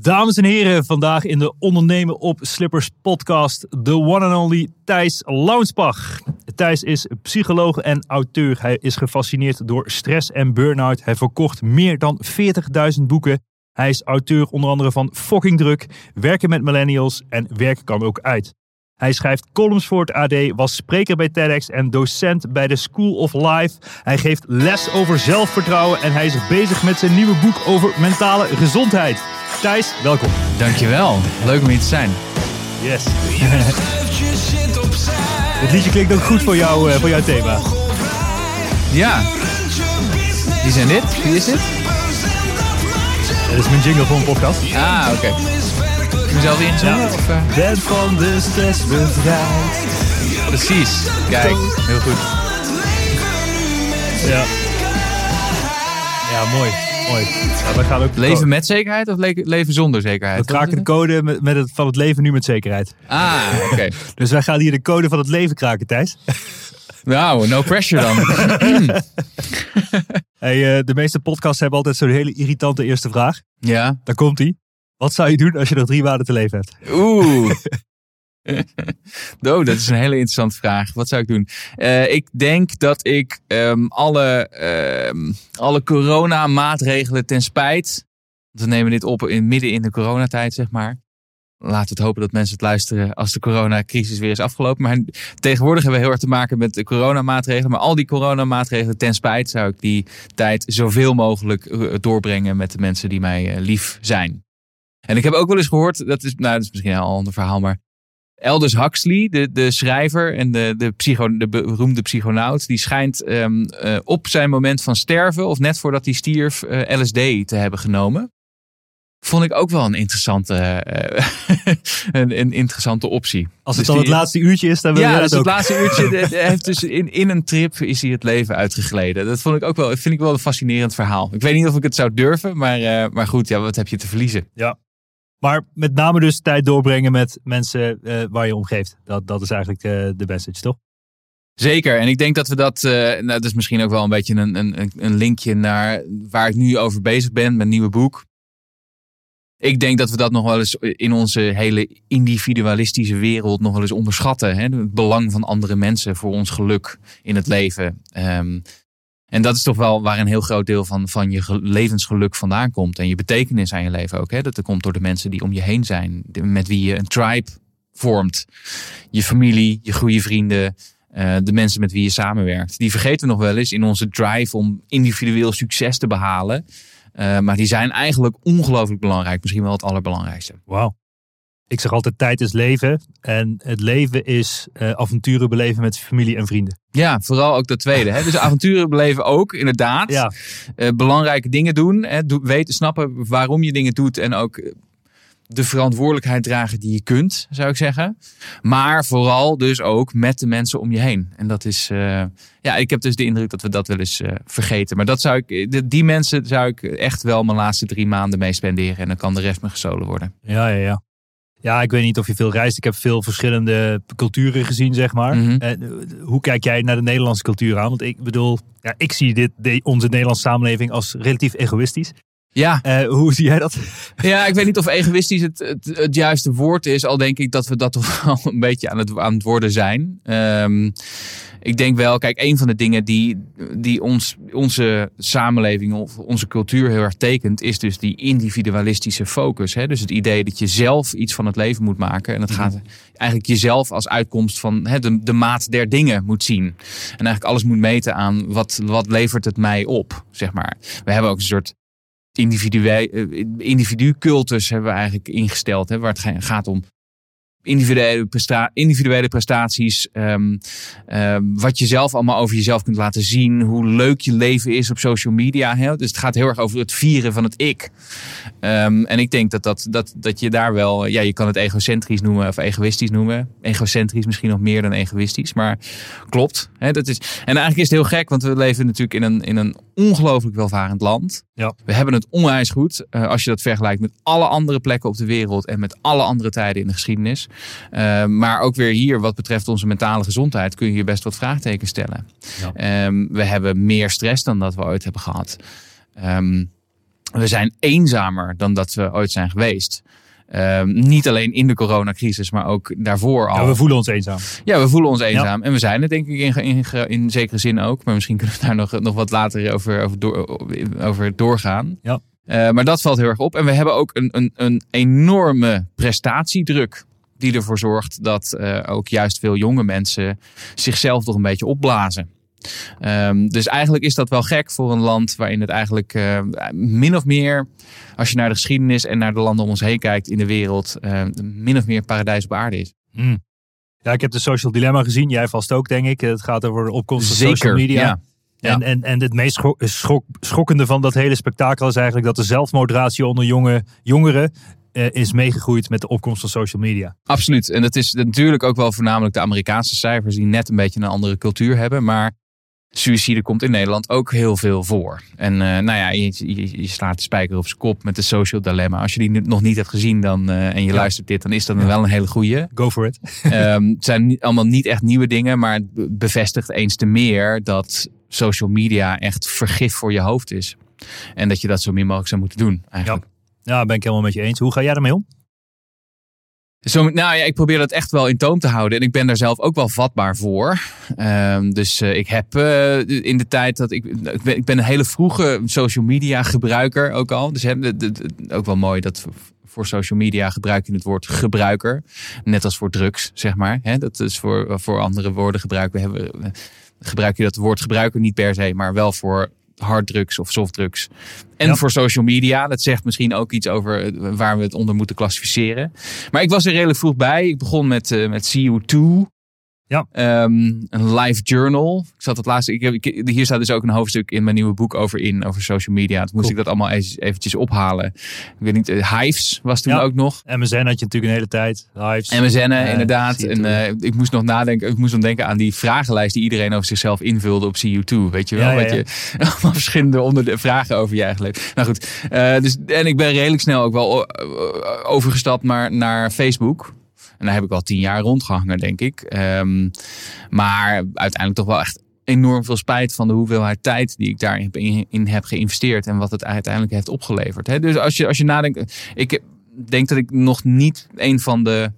Dames en heren, vandaag in de Ondernemen op Slippers podcast, de one and only Thijs Launsbach. Thijs is psycholoog en auteur. Hij is gefascineerd door stress en burn-out. Hij verkocht meer dan 40.000 boeken. Hij is auteur onder andere van Fucking Druk, Werken met Millennials en Werken kan ook uit. Hij schrijft columns voor het AD, was spreker bij TEDx en docent bij de School of Life. Hij geeft les over zelfvertrouwen en hij is bezig met zijn nieuwe boek over mentale gezondheid. Thijs, welkom. Dankjewel. Leuk om hier te zijn. Yes. Het liedje klinkt ook goed voor, jou, uh, voor jouw thema. Ja. Wie zijn dit? Wie is dit? Dat is mijn jingle voor een podcast. Ah, oké. Okay. Mezelf inzingen? Ja. Of, uh... Ben van de stress bevrijd. Precies. Kijk, heel goed. Ja. Ja, mooi. Mooi. Ja, we gaan ook leven met zekerheid of le leven zonder zekerheid? We kraken de code met, met het, van het leven nu met zekerheid. Ah, oké. dus wij gaan hier de code van het leven kraken, Thijs. Nou, no pressure dan. hey, uh, de meeste podcasts hebben altijd zo'n hele irritante eerste vraag. Ja. Daar komt hij. Wat zou je doen als je nog drie maanden te leven hebt? Oeh. oh, dat is een hele interessante vraag. Wat zou ik doen? Uh, ik denk dat ik um, alle, uh, alle coronamaatregelen ten spijt. We nemen dit op in, midden in de coronatijd, zeg maar. Laten we het hopen dat mensen het luisteren als de coronacrisis weer is afgelopen. Maar tegenwoordig hebben we heel erg te maken met de coronamaatregelen. Maar al die coronamaatregelen ten spijt zou ik die tijd zoveel mogelijk eh, doorbrengen met de mensen die mij uh, lief zijn. En ik heb ook wel eens gehoord, dat is, nou, dat is misschien een ander verhaal, maar Aldous Huxley, de, de schrijver en de, de, psycho, de beroemde psychonaut, die schijnt um, uh, op zijn moment van sterven, of net voordat hij stierf, uh, LSD te hebben genomen. Vond ik ook wel een interessante, uh, een, een, interessante optie. Als het dus dan die, het laatste uurtje is, dan wil ja, je dat het ook. het laatste uurtje. Heeft dus in, in een trip is hij het leven uitgegleden. Dat vond ik ook wel, vind ik wel een fascinerend verhaal. Ik weet niet of ik het zou durven, maar, maar goed, ja, wat heb je te verliezen? Ja, maar met name dus tijd doorbrengen met mensen uh, waar je omgeeft. Dat, dat is eigenlijk uh, de message, toch? Zeker. En ik denk dat we dat. Uh, nou, dat is misschien ook wel een beetje een, een, een linkje naar waar ik nu over bezig ben, mijn nieuwe boek. Ik denk dat we dat nog wel eens in onze hele individualistische wereld nog wel eens onderschatten. Hè? Het belang van andere mensen voor ons geluk in het leven. Um, en dat is toch wel waar een heel groot deel van, van je levensgeluk vandaan komt. En je betekenis aan je leven ook. Hè? Dat er komt door de mensen die om je heen zijn. Met wie je een tribe vormt. Je familie, je goede vrienden. Uh, de mensen met wie je samenwerkt. Die vergeten we nog wel eens in onze drive om individueel succes te behalen. Uh, maar die zijn eigenlijk ongelooflijk belangrijk. Misschien wel het allerbelangrijkste. Wauw. Ik zeg altijd tijd is leven. En het leven is uh, avonturen beleven met familie en vrienden. Ja, vooral ook dat tweede. Hè? Dus avonturen beleven ook, inderdaad. Ja. Uh, belangrijke dingen doen. Hè? Weten, snappen waarom je dingen doet. En ook de verantwoordelijkheid dragen die je kunt, zou ik zeggen. Maar vooral dus ook met de mensen om je heen. En dat is, uh, ja, ik heb dus de indruk dat we dat wel eens uh, vergeten. Maar dat zou ik, die mensen zou ik echt wel mijn laatste drie maanden mee spenderen. En dan kan de rest me gestolen worden. Ja, ja, ja. Ja, ik weet niet of je veel reist. Ik heb veel verschillende culturen gezien, zeg maar. Mhm. Mm hoe kijk jij naar de Nederlandse cultuur aan? Want ik bedoel, ja, ik zie dit, de, onze Nederlandse samenleving als relatief egoïstisch. Ja. Uh, hoe zie jij dat? Ja, ik weet niet of egoïstisch het, het, het, juiste woord is. Al denk ik dat we dat toch al een beetje aan het, aan het worden zijn. Um, ik denk wel, kijk, een van de dingen die, die ons, onze samenleving of onze cultuur heel erg tekent, is dus die individualistische focus. Hè? Dus het idee dat je zelf iets van het leven moet maken. En dat gaat eigenlijk jezelf als uitkomst van hè, de, de maat der dingen moet zien. En eigenlijk alles moet meten aan wat, wat levert het mij op, zeg maar. We hebben ook een soort individu cultus hebben we eigenlijk ingesteld. Hè, waar het gaat om individuele, presta individuele prestaties. Um, um, wat je zelf allemaal over jezelf kunt laten zien. Hoe leuk je leven is op social media. Hè? Dus het gaat heel erg over het vieren van het ik. Um, en ik denk dat, dat, dat, dat je daar wel... Ja, je kan het egocentrisch noemen of egoïstisch noemen. Egocentrisch misschien nog meer dan egoïstisch. Maar klopt. Hè? Dat is, en eigenlijk is het heel gek. Want we leven natuurlijk in een, in een ongelooflijk welvarend land. Ja. We hebben het onwijs goed. Uh, als je dat vergelijkt met alle andere plekken op de wereld. En met alle andere tijden in de geschiedenis. Uh, maar ook weer hier, wat betreft onze mentale gezondheid, kun je hier best wat vraagtekens stellen. Ja. Um, we hebben meer stress dan dat we ooit hebben gehad. Um, we zijn eenzamer dan dat we ooit zijn geweest. Um, niet alleen in de coronacrisis, maar ook daarvoor al. Ja, we voelen ons eenzaam. Ja, we voelen ons eenzaam. Ja. En we zijn het denk ik in, in, in, zekere zin ook. Maar misschien kunnen we daar nog, nog wat later over, over, door, over doorgaan. Ja. Uh, maar dat valt heel erg op. En we hebben ook een, een, een enorme prestatiedruk die ervoor zorgt dat uh, ook juist veel jonge mensen zichzelf toch een beetje opblazen. Um, dus eigenlijk is dat wel gek voor een land waarin het eigenlijk uh, min of meer, als je naar de geschiedenis en naar de landen om ons heen kijkt in de wereld, uh, min of meer paradijs op aarde is. Mm. Ja, ik heb de Social Dilemma gezien. Jij vast ook, denk ik. Het gaat over de opkomst van Zeker, social media. Ja. En, en, en het meest schok, schok, schokkende van dat hele spektakel is eigenlijk dat de zelfmoderatie onder jonge, jongeren uh, is meegegroeid met de opkomst van social media. Absoluut. En dat is natuurlijk ook wel voornamelijk de Amerikaanse cijfers die net een beetje een andere cultuur hebben. Maar suïcide komt in Nederland ook heel veel voor. En uh, nou ja, je, je, je, slaat de spijker op zijn kop met de social dilemma. Als je die nog niet hebt gezien dan, uh, en je ja. luistert dit, dan is dat ja. wel een hele goeie. Go for it. um, het zijn niet, allemaal niet echt nieuwe dingen, maar het bevestigt eens te meer dat social media echt vergif voor je hoofd is. En dat je dat zo min mogelijk zou moeten doen eigenlijk. Ja. Ben ik helemaal met je eens. Hoe ga jij ermee om? Zo, nou ja, ik probeer dat echt wel in toom te houden. En ik ben daar zelf ook wel vatbaar voor. Um, dus uh, ik heb uh, in de tijd dat ik. Ik ben, een hele vroege social media gebruiker ook al. Dus ook wel mooi dat voor social media gebruik je het woord gebruiker. Net als voor drugs, zeg maar. Dat is voor, voor andere woorden gebruiken. We hebben, gebruik je dat woord gebruiker niet per se, maar wel voor harddrugs of softdrugs. En ja. voor social media. Dat zegt misschien ook iets over waar we het onder moeten klassificeren. Maar ik was er redelijk vroeg bij. Ik begon met, uh, met CO2. Ja. Um, een live journal. Ik zat het laatste. Ik heb, ik, hier staat dus ook een hoofdstuk in mijn nieuwe boek over in, over social media. Toen moest cool. ik dat allemaal eens, eventjes ophalen. Ik weet niet, uh, Hives was toen ja. ook nog. MSN had je natuurlijk een hele tijd. Hives. MSN, uh, inderdaad. CO2. En uh, ik moest nog nadenken. Ik moest dan denken aan die vragenlijst die iedereen over zichzelf invulde op CO2. Weet je wel? Ja, Wat je allemaal verschillende onder de vragen over je eigen leven. Nou goed. dus, en ik ben redelijk snel ook wel overgestapt naar, naar Facebook. En daar heb ik al tien jaar rondgehangen, denk ik. Um, maar uiteindelijk toch wel echt enorm veel spijt van de hoeveelheid tijd die ik daarin in, in heb geïnvesteerd. En wat het uiteindelijk heeft opgeleverd. Dus als je, als je nadenkt. Ik denk dat ik nog niet een van de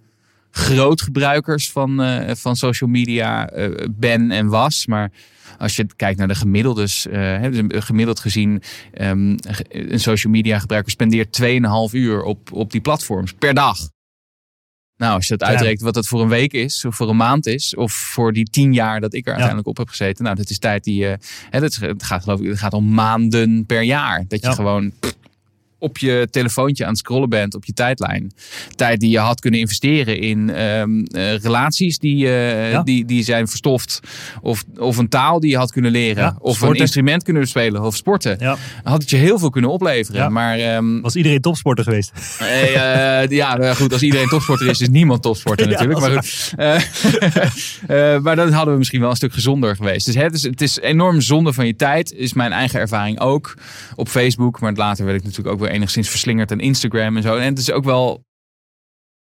grootgebruikers van, uh, van social media uh, ben en was. Maar als je kijkt naar de gemiddeldes, uh, dus gemiddeld gezien, um, een social media gebruiker spendeert 2,5 uur op, op die platforms per dag. Nou, als je dat uitrekent wat dat voor een week is, of voor een maand is, of voor die tien jaar dat ik er uiteindelijk ja. op heb gezeten. Nou, dat is tijd die. Uh, hè, dat gaat geloof ik, het gaat om maanden per jaar. Dat je ja. gewoon pff, op je telefoontje aan het scrollen bent op je tijdlijn. Tijd die je had kunnen investeren in um, uh, relaties die, uh, ja. die, die zijn verstoft. Of, of een taal die je had kunnen leren. Ja, of sporten. een instrument kunnen spelen. Of sporten. Ja. Had het je heel veel kunnen opleveren. Maar, um, Was iedereen topsporter geweest? Uh, ja, goed. Als iedereen topsporter is, is niemand topsporter natuurlijk. maar, goed, maar dan hadden we misschien wel een stuk gezonder geweest. Dus het is, het is enorm zonde van je tijd. Is mijn eigen ervaring ook. Op Facebook. Maar later werd ik natuurlijk ook weer enigszins verslingerd aan Instagram en zo. En het is ook wel.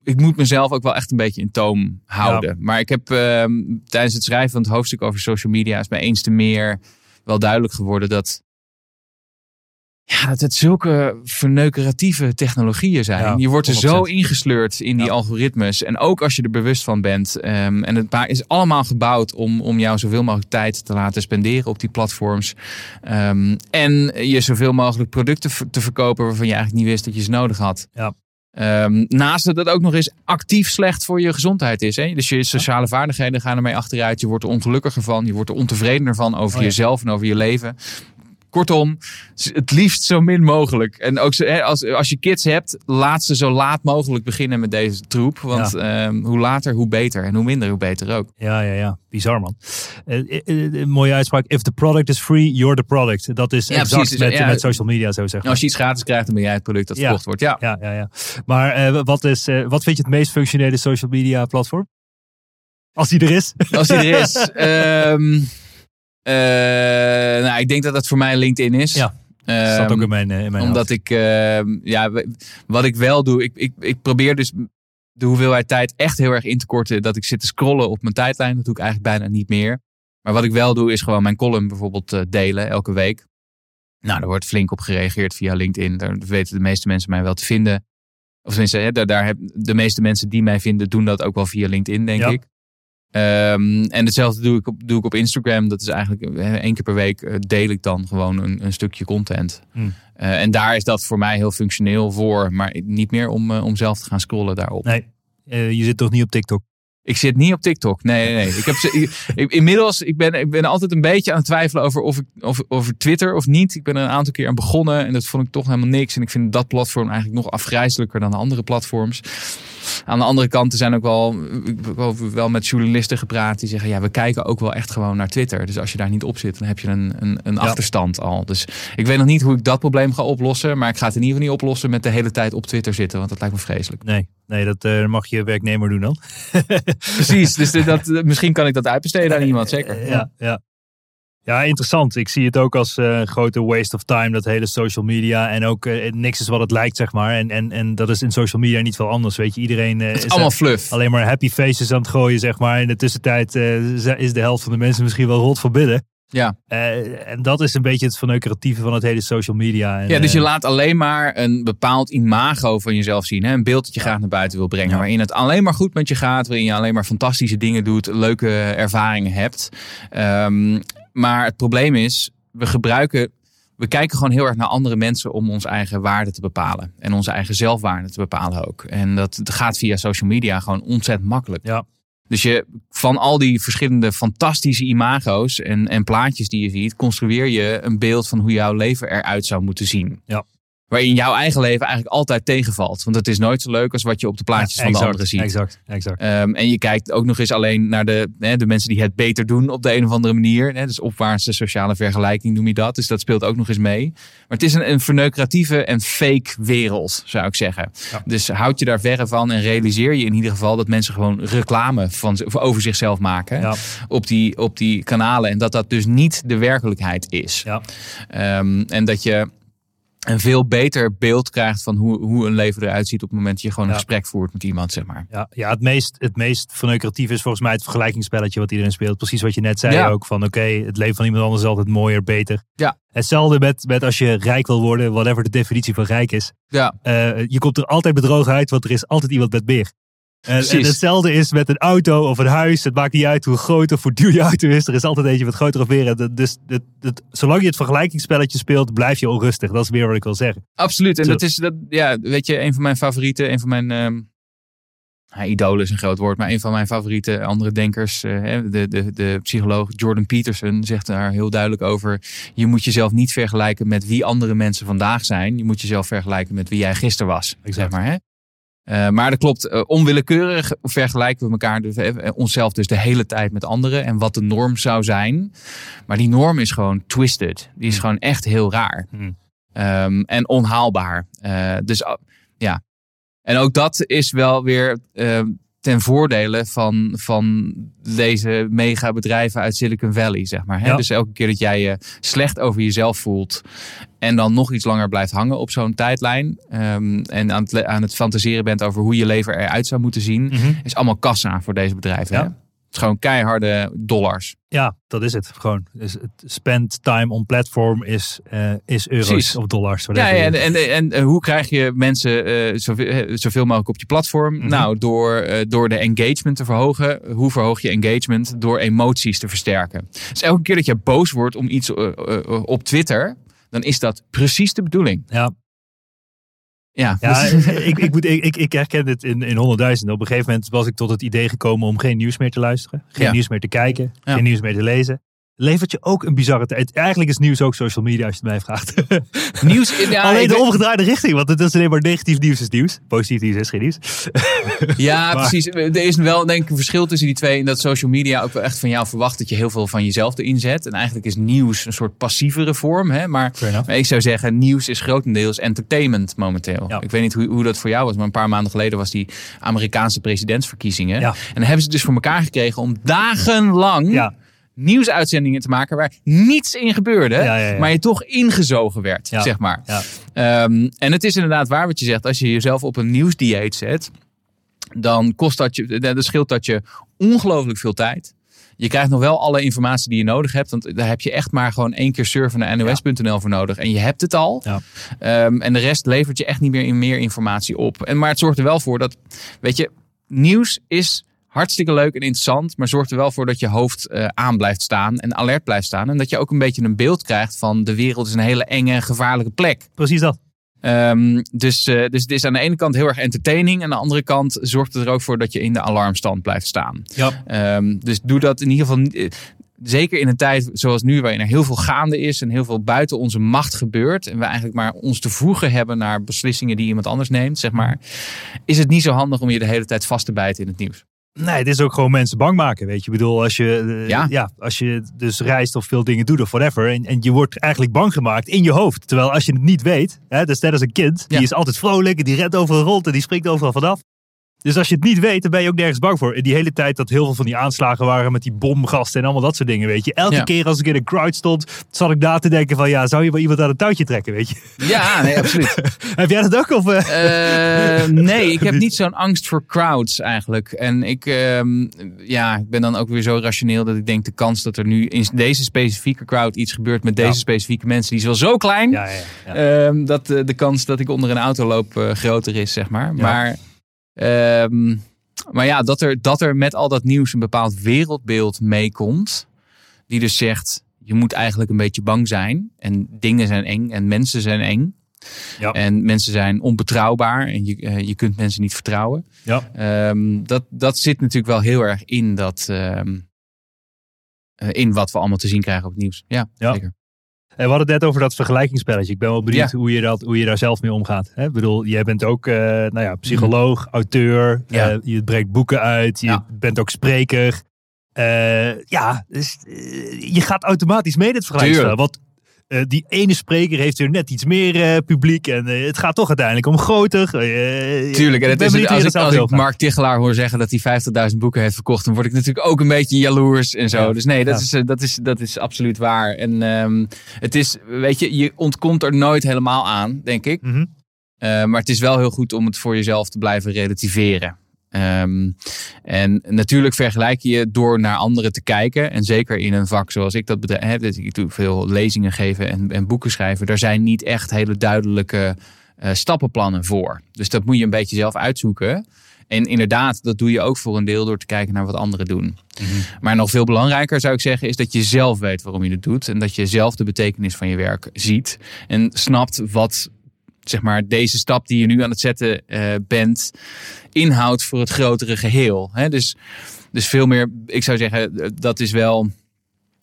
Ik moet mezelf ook wel echt een beetje in toom houden. Ja. Maar ik heb uh, tijdens het schrijven van het hoofdstuk over social media is mij eens te meer wel duidelijk geworden dat. Ja, dat het zulke verneukeratieve technologieën zijn. Ja, je wordt er 100%. zo ingesleurd in die Ja. algoritmes. En ook als je er bewust van bent. ehm, en het is allemaal gebouwd om, om jou zoveel mogelijk tijd te laten spenderen op die platforms. Ehm, en je zoveel mogelijk producten te verkopen waarvan je eigenlijk niet wist dat je ze nodig had. Ja. Ehm, naast dat het ook nog eens actief slecht voor je gezondheid is. Hè? Dus je sociale vaardigheden gaan ermee achteruit. Je wordt er ongelukkiger van. Je wordt er ontevredener van over Oh jezelf en over je leven. Kortom, het liefst zo min mogelijk. En ook zo, hè, als, als je kids hebt, laat ze zo laat mogelijk beginnen met deze troep. Want ehm, hoe later, hoe beter. En hoe minder, hoe beter ook. Ja, ja, ja. Bizar, man. Een mooie uitspraak. If the product is free, you're the product. Dat is Ja, exact precies. Dus, met, ja. met social media zo zeggen. En als je iets gratis krijgt, dan ben jij het product dat verkocht wordt. Ja. Ja, ja, ja. Maar wat, is, wat vind je het meest functionele social media platform? Als die er is. Als die er is. ehm, eh, nou, ik denk dat dat voor mij LinkedIn is. Ja, Ehm, Staat ook in mijn, eh, in mijn Omdat ik, ehm, ja, wat ik wel doe, ik, ik, ik probeer dus de hoeveelheid tijd echt heel erg in te korten. Dat ik zit te scrollen op mijn tijdlijn. Dat doe ik eigenlijk bijna niet meer. Maar wat ik wel doe, is gewoon mijn column bijvoorbeeld eh, delen elke week. Nou, daar wordt flink op gereageerd via LinkedIn. Daar weten de meeste mensen mij wel te vinden. Of tenminste, daar, daar heb, de meeste mensen die mij vinden, doen dat ook wel via LinkedIn, denk Ja. ik. Ehm, en hetzelfde doe ik, op, doe ik op Instagram. Dat is eigenlijk eh, één keer per week eh, deel ik dan gewoon een, een stukje content. Hmm. Eh, en daar is dat voor mij heel functioneel voor. Maar niet meer om, om zelf te gaan scrollen daarop. Nee, je zit toch niet op TikTok? Ik zit niet op TikTok. Nee, nee, nee. Ik heb ik- inmiddels, ik ben, ik ben altijd een beetje aan het twijfelen over of ik over, over Twitter of niet. Ik ben er een aantal keer aan begonnen en dat vond ik toch helemaal niks. En ik vind dat platform eigenlijk nog afgrijzelijker dan de andere platforms. Aan de andere kant er zijn ook wel, ik heb ook wel met journalisten gepraat die zeggen, ja, we kijken ook wel echt gewoon naar Twitter. Dus als je daar niet op zit, dan heb je een, een, een Ja. achterstand al. Dus ik weet nog niet hoe ik dat probleem ga oplossen. Maar ik ga het in ieder geval niet oplossen met de hele tijd op Twitter zitten. Want dat lijkt me vreselijk. Nee, nee dat eh, mag je werknemer doen dan. Precies, dus dat, misschien kan ik dat uitbesteden aan iemand, zeker. Ja, ja. Ja, interessant. Ik zie het ook als eh, grote waste of time, dat hele social media. En ook eh, niks is wat het lijkt, zeg maar. En, en, en dat is in social media niet veel anders. Weet je, iedereen eh, Het is allemaal fluff. alleen maar happy faces aan het gooien, zeg maar. In de tussentijd is de helft van de mensen misschien wel rot van binnen. Ja. En dat is een beetje het verneukeratieve van het hele social media. En, ja, dus je laat alleen maar een bepaald imago van jezelf zien. Hè? Een beeld dat je graag naar buiten wil brengen. Ja. Waarin het alleen maar goed met je gaat. Waarin je alleen maar fantastische dingen doet. Leuke ervaringen hebt. Ehm, maar het probleem is, we gebruiken... We kijken gewoon heel erg naar andere mensen om onze eigen waarde te bepalen. En onze eigen zelfwaarde te bepalen ook. En dat gaat via social media gewoon ontzettend makkelijk. Ja. Dus je, van al die verschillende fantastische imago's en, en plaatjes die je ziet, construeer je een beeld van hoe jouw leven eruit zou moeten zien. Ja. Waarin jouw eigen leven eigenlijk altijd tegenvalt. Want het is nooit zo leuk als wat je op de plaatjes ja, van de anderen ziet. Exact, exact. Ehm, en je kijkt ook nog eens alleen naar de, hè, de mensen die het beter doen op de een of andere manier. Hè, dus opwaartse sociale vergelijking noem je dat. Dus dat speelt ook nog eens mee. Maar het is een, een verneukeratieve en fake wereld, zou ik zeggen. Ja. Dus houd je daar verre van en realiseer je in ieder geval dat mensen gewoon reclame van, over zichzelf maken Ja, op, die, op die kanalen. En dat dat dus niet de werkelijkheid is. ja. Ehm, en dat je een veel beter beeld krijgt van hoe, hoe een leven eruit ziet op het moment dat je gewoon een Ja. gesprek voert met iemand, zeg maar. Ja, ja het, meest, het meest verneukeratief is volgens mij het vergelijkingsspelletje wat iedereen speelt. Precies wat je net zei Ja. ook. Van oké, het leven van iemand anders is altijd mooier, beter. Ja. Hetzelfde met, met als je rijk wil worden, whatever de definitie van rijk is. Ja, Eh, je komt er altijd bedrogen uit, want er is altijd iemand met meer. En, hetzelfde is met een auto of een huis. Het maakt niet uit hoe groot of hoe duur je auto is. Er is altijd eentje wat groter of dat- Dus het, het, zolang je het vergelijkingsspelletje speelt, blijf je onrustig. Dat is meer wat ik wil zeggen. absoluut. En Zo. dat is, dat, ja, weet je, een van mijn favorieten, een van mijn. ehm idolen is een groot woord, maar een van mijn favoriete andere denkers, eh, de, de, de psycholoog Jordan Peterson, zegt daar heel duidelijk over. Je moet jezelf niet vergelijken met wie andere mensen vandaag zijn. Je moet jezelf vergelijken met wie jij gisteren was. Zeg maar, hè? Eh, maar dat klopt, eh, onwillekeurig vergelijken we elkaar dus, eh, onszelf dus de hele tijd met anderen en wat de norm zou zijn. Maar die norm is gewoon twisted. Die is gewoon echt heel raar. Hmm. Ehm, en onhaalbaar. Dus ah, ja. En ook dat is wel weer ehm, ten voordele van, van deze mega bedrijven uit Silicon Valley, zeg maar. Hè? Ja. Dus elke keer dat jij je slecht over jezelf voelt en dan nog iets langer blijft hangen op zo'n tijdlijn ehm, en aan het, aan het fantaseren bent over hoe je leven eruit zou moeten zien, is allemaal kassa voor deze bedrijven. Ja. Het is gewoon keiharde dollars. Ja, dat is het. Gewoon. Dus het spend time on platform is, eh, is euro's Precies. of dollars. Ja, ja, en, en, en, en hoe krijg je mensen eh, zoveel, eh, zoveel mogelijk op je platform? Mhm. Nou, door, eh, door de engagement te verhogen. Hoe verhoog je engagement? Door emoties te versterken. Dus elke keer dat je boos wordt om iets eh, eh, op Twitter, dan is dat precies de bedoeling. ja. Ja, Ja, ik, ik, moet, ik, ik, ik herken het in, in honderdduizenden. Op een gegeven moment was ik tot het idee gekomen om geen nieuws meer te luisteren. Geen Ja. nieuws meer te kijken. Ja. Geen nieuws meer te lezen. Levert je ook een bizarre tijd. Eigenlijk is nieuws ook social media als je het mij vraagt. nieuws. Ja, alleen de omgedraaide richting. Want het is alleen maar negatief nieuws is nieuws. Positief nieuws is geen nieuws. Ja, Maar- precies. Er is wel denk ik een verschil tussen die twee. En dat social media ook wel echt van jou verwacht dat je heel veel van jezelf erin zet. En eigenlijk is nieuws een soort passievere vorm. Hè? Maar, ik zou zeggen, nieuws is grotendeels entertainment momenteel. Ja. Ik weet niet hoe, hoe dat voor jou was. Maar een paar maanden geleden was die Amerikaanse presidentsverkiezingen. Ja. En dan hebben ze het dus voor elkaar gekregen om dagenlang nieuwsuitzendingen te maken waar niets in gebeurde. Ja, ja, ja. Maar je toch ingezogen werd, zeg maar. ja. Ehm, en het is inderdaad waar wat je zegt. Als je jezelf op een nieuwsdieet zet, dan kost dat je, dan scheelt dat je ongelooflijk veel tijd. Je krijgt nog wel alle informatie die je nodig hebt. Want daar heb je echt maar gewoon één keer surfen naar nos.nl voor nodig. En je hebt het al. Ehm, en de rest levert je echt niet meer in meer informatie op. En, maar het zorgt er wel voor dat, weet je, nieuws is hartstikke leuk en interessant. Maar zorgt er wel voor dat je hoofd eh, aan blijft staan en alert blijft staan. En dat je ook een beetje een beeld krijgt van de wereld is een hele enge, gevaarlijke plek. precies dat. Ehm, dus, eh, dus het is aan de ene kant heel erg entertaining. Aan de andere kant zorgt het er ook voor dat je in de alarmstand blijft staan. Ja. Ehm, dus doe dat in ieder geval. eh, Zeker in een tijd zoals nu, waarin er heel veel gaande is en heel veel buiten onze macht gebeurt. En we eigenlijk maar ons te voegen hebben naar beslissingen die iemand anders neemt, zeg maar. Is het niet zo handig om je de hele tijd vast te bijten in het nieuws? Nee, het is ook gewoon mensen bang maken. Weet je, ik bedoel, als je, eh, Ja. ja. als je dus reist of veel dingen doet of whatever. En, en je wordt eigenlijk bang gemaakt in je hoofd. Terwijl als je het niet weet, hè, dus net als een kind, die Ja. is altijd vrolijk en die rent overal rond en die springt overal vanaf. Dus als je het niet weet, dan ben je ook nergens bang voor. En die hele tijd dat heel veel van die aanslagen waren met die bomgasten en allemaal dat soort dingen, weet je. Elke Ja. keer als ik in een crowd stond, zat ik na te denken van ja, zou je wel iemand aan het touwtje trekken, weet je. Ja, nee, absoluut. Heb jij dat ook? Of, eh? Eh, nee, ik heb niet zo'n angst voor crowds eigenlijk. En ik, ehm, ja, ik ben dan ook weer zo rationeel dat ik denk de kans dat er nu in deze specifieke crowd iets gebeurt met deze Ja. specifieke mensen, die is wel zo klein. Ja, ehm, dat eh, de kans dat ik onder een auto loop groter is, zeg maar. Maar, ehm, maar ja, dat er, dat er met al dat nieuws een bepaald wereldbeeld meekomt. Die dus zegt, je moet eigenlijk een beetje bang zijn. En dingen zijn eng en mensen zijn eng. Ja. En mensen zijn onbetrouwbaar en je, eh, je kunt mensen niet vertrouwen. Ja. Ehm, dat, dat zit natuurlijk wel heel erg in, dat, ehm, eh, in wat we allemaal te zien krijgen op het nieuws. Ja, Ja. zeker. En we hadden het net over dat vergelijkingsspelletje. Ik ben wel benieuwd Ja. hoe, je dat, hoe je daar zelf mee omgaat. Hè? Ik bedoel, jij bent ook eh, nou ja, psycholoog, auteur. Mhm. Ja. eh, je brengt boeken uit. Je Ja. bent ook spreker. Eh, ja, dus, eh, je gaat automatisch mee het vergelijkingsspel. Want eh, die ene spreker heeft weer net iets meer eh, publiek. En eh, het gaat toch uiteindelijk om groter. Tuurlijk, en het is, als, ik, als. Mark Tichelaar hoor zeggen dat hij 50.000 boeken heeft verkocht, dan word ik natuurlijk ook een beetje jaloers en zo. Ja. Dus nee, dat, Ja. is, dat, is, dat is absoluut waar. En ehm, het is, weet je, je ontkomt er nooit helemaal aan, denk ik. Mhm. Maar het is wel heel goed om het voor jezelf te blijven relativeren. Ehm, en natuurlijk vergelijk je je door naar anderen te kijken. En zeker in een vak zoals ik dat bedrijf heb. dus Ik doe veel lezingen geven en, en boeken schrijven. Daar zijn niet echt hele duidelijke eh, stappenplannen voor. Dus dat moet je een beetje zelf uitzoeken. En inderdaad, dat doe je ook voor een deel door te kijken naar wat anderen doen. Maar nog veel belangrijker zou ik zeggen, is dat je zelf weet waarom je het doet. En dat je zelf de betekenis van je werk ziet. En snapt wat zeg maar, deze stap die je nu aan het zetten eh, bent, inhoudt voor het grotere geheel. Hè? Dus, dus veel meer, ik zou zeggen, eh, dat is wel.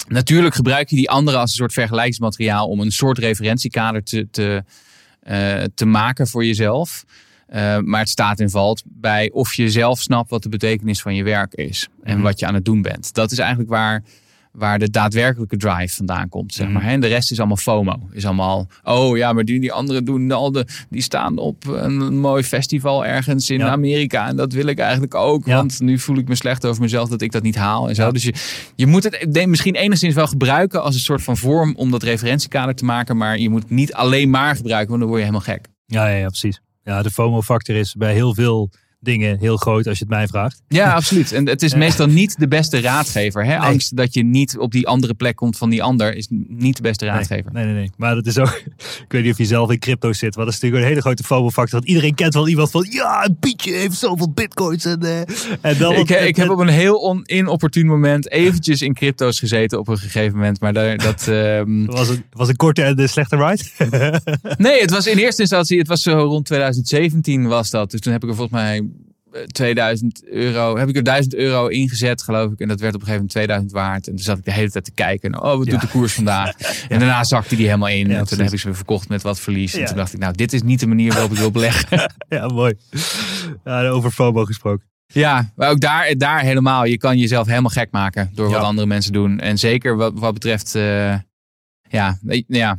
Natuurlijk gebruik je die anderen als een soort vergelijkingsmateriaal om een soort referentiekader te, te, eh, te maken voor jezelf. Maar het staat en valt bij of je zelf snapt wat de betekenis van je werk is. En Mhm. wat je aan het doen bent. Dat is eigenlijk waar, waar de daadwerkelijke drive vandaan komt. Zeg maar. Mhm. hè. En de rest is allemaal FOMO. Is allemaal, oh ja, maar die, die anderen doen al de, die staan op een mooi festival ergens in Ja. Amerika. En dat wil ik eigenlijk ook. Ja. Want nu voel ik me slecht over mezelf dat ik dat niet haal. En zo. Ja. Dus je, je moet het misschien enigszins wel gebruiken als een soort van vorm om dat referentiekader te maken. Maar je moet het niet alleen maar gebruiken, want dan word je helemaal gek. Ja, ja, ja, precies. Ja, de FOMO-factor is bij heel veel dingen heel groot als je het mij vraagt. Ja, absoluut. En het is meestal niet de beste raadgever. Hè? Angst dat je niet op die andere plek komt van die ander is niet de beste raadgever. Nee, nee, nee. Maar dat is ook, ik weet niet of je zelf in crypto zit, maar dat is natuurlijk een hele grote FOMO-factor. Want iedereen kent wel iemand van, ja, Pietje heeft zoveel bitcoins. En, uh, en dan ik, ik heb op een heel on, inopportun moment eventjes in crypto's gezeten op een gegeven moment. Maar daar, dat... Um... Was, het, was een korte en de slechte ride? nee, het was in eerste instantie, het was zo rond 2017 was dat. Dus toen heb ik er volgens mij 2000 euro, heb ik er 1000 euro ingezet, geloof ik. En dat werd op een gegeven moment 2000 waard. En toen zat ik de hele tijd te kijken. Oh, wat doet de koers vandaag? En daarna zakte die helemaal in. en toen heb ik ze verkocht met wat verlies. En toen dacht ik, nou, dit is niet de manier waarop ik wil beleggen. ja, mooi. Ja, over FOMO gesproken. Ja, maar ook daar, daar helemaal. Je kan jezelf helemaal gek maken door wat andere mensen doen. En zeker wat, wat betreft, uh, ja, ja,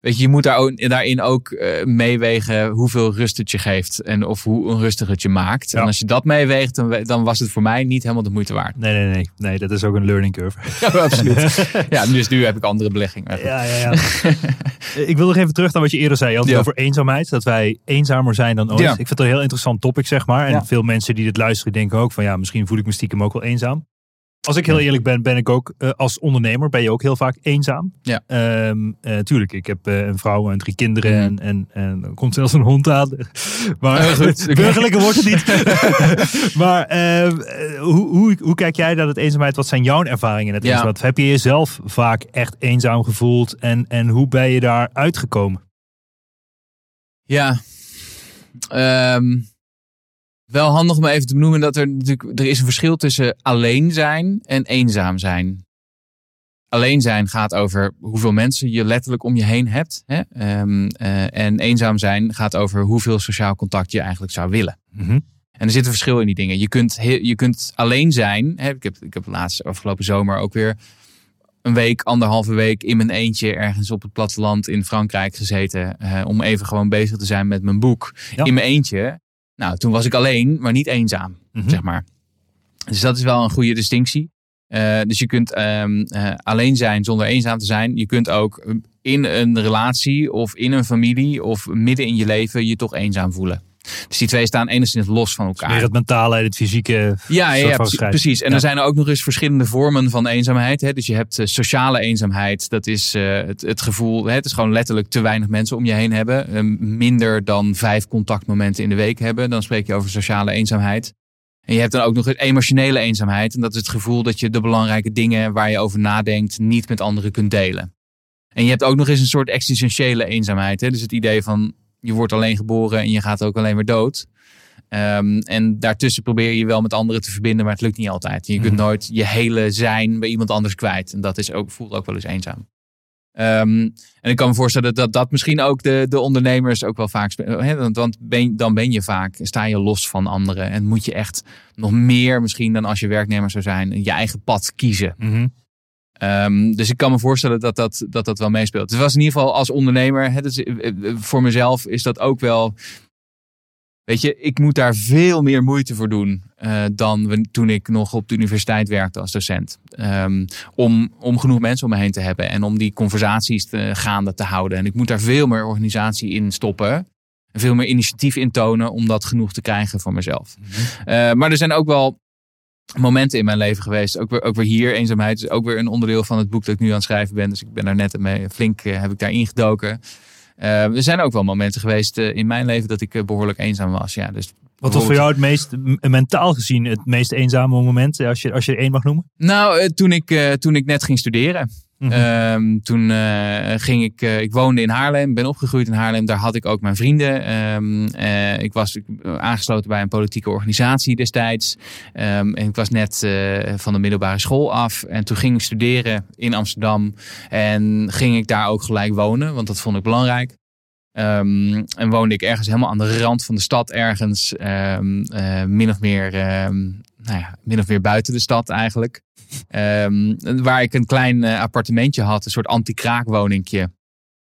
Weet je, je moet daar ook, daarin ook uh, meewegen hoeveel rust het je geeft. En of hoe onrustig het je maakt. En als je dat meeweegt, dan, dan, was het voor mij niet helemaal de moeite waard. Nee, nee, nee. Nee, dat is ook een learning curve. Ja, absoluut. ja, dus nu heb ik andere beleggingen. Ja, ja, ja. ik wil nog even terug naar wat je eerder zei. Je had het over eenzaamheid. Dat wij eenzamer zijn dan ooit. Ik vind het een heel interessant topic, zeg maar. En veel mensen die dit luisteren denken ook van... ja, misschien voel ik me stiekem ook wel eenzaam. Als ik heel eerlijk ben, ben ik ook uh, als ondernemer ben je ook heel vaak eenzaam. Ja. Um, uh, tuurlijk, ik heb uh, een vrouw en drie kinderen mm. en, en, en er komt zelfs een hond aan. maar goed, burgerlijke wordt het niet. maar ehm, hoe, hoe, hoe kijk jij naar het eenzaamheid? Wat zijn jouw ervaringen in het ja. eenzaamheid? Heb je jezelf vaak echt eenzaam gevoeld en, en hoe ben je daar uitgekomen? Ja, um wel handig om even te benoemen dat er natuurlijk er is een verschil tussen alleen zijn en eenzaam zijn. Alleen zijn gaat over hoeveel mensen je letterlijk om je heen hebt. Hè? Um, uh, en eenzaam zijn gaat over hoeveel sociaal contact je eigenlijk zou willen. Mm -hmm. En er zit een verschil in die dingen. Je kunt, je kunt alleen zijn. Hè? Ik, heb, ik heb laatst afgelopen zomer ook weer een week, anderhalve week in mijn eentje ergens op het platteland in Frankrijk gezeten. Uh, om even gewoon bezig te zijn met mijn boek. Ja. In mijn eentje. Nou, toen was ik alleen, maar niet eenzaam, mm-hmm. zeg maar. Dus dat is wel een goede distinctie. Uh, dus je kunt um, uh, alleen zijn zonder eenzaam te zijn. Je kunt ook in een relatie of in een familie of midden in je leven je toch eenzaam voelen. Dus die twee staan enigszins los van elkaar. Meer het mentale en het fysieke. Ja, ja, ja precies. En ja. er zijn er ook nog eens verschillende vormen van eenzaamheid. Hè. Dus je hebt uh, sociale eenzaamheid. Dat is uh, het, het, gevoel, hè, het is gewoon letterlijk te weinig mensen om je heen hebben. Uh, minder dan vijf contactmomenten in de week hebben. Dan spreek je over sociale eenzaamheid. En je hebt dan ook nog eens emotionele eenzaamheid. En dat is het gevoel dat je de belangrijke dingen waar je over nadenkt niet met anderen kunt delen. En je hebt ook nog eens een soort existentiële eenzaamheid. Hè? Dus het idee van je wordt alleen geboren en je gaat ook alleen weer dood. Um, en daartussen probeer je wel met anderen te verbinden, maar het lukt niet altijd. Je kunt mhm. nooit je hele zijn bij iemand anders kwijt. En dat is ook, voelt ook wel eens eenzaam. Um, en ik kan me voorstellen dat dat misschien ook de, de ondernemers ook wel vaak spelen. Want ben, dan ben je vaak, sta je los van anderen. En moet je echt nog meer misschien dan als je werknemer zou zijn, je eigen pad kiezen. Mm -hmm. Um, dus ik kan me voorstellen dat dat, dat, dat wel meespeelt. Het was in ieder geval als ondernemer, hè, dus voor mezelf is dat ook wel. Weet je, ik moet daar veel meer moeite voor doen uh, dan toen ik nog op de universiteit werkte als docent. Um, om, om genoeg mensen om me heen te hebben en om die conversaties te, gaande te houden. En ik moet daar veel meer organisatie in stoppen. Veel meer initiatief in tonen om dat genoeg te krijgen voor mezelf. Mm -hmm. uh, maar er zijn ook wel momenten in mijn leven geweest. Ook weer, ook weer hier, eenzaamheid is ook weer een onderdeel van het boek dat ik nu aan het schrijven ben. Dus ik ben daar net mee flink uh, heb ik daar ingedoken. Uh, er zijn ook wel momenten geweest uh, in mijn leven dat ik behoorlijk eenzaam was. Ja, dus wat was voor jou het meest mentaal gezien het meest eenzame moment, als je, als je er één mag noemen? Nou, toen ik, toen ik net ging studeren. -hmm. um, toen uh, ging ik, uh, ik woonde in Haarlem, ben opgegroeid in Haarlem. Daar had ik ook mijn vrienden. Um, uh, ik was aangesloten bij een politieke organisatie destijds. Um, en ik was net van de middelbare school af. En toen ging ik studeren in Amsterdam. En ging ik daar ook gelijk wonen, want dat vond ik belangrijk. En woonde ik ergens helemaal aan de rand van de stad, ergens min of meer, nou ja, min of meer buiten de stad eigenlijk. waar ik een klein uh, appartementje had, een soort anti-kraakwoningje.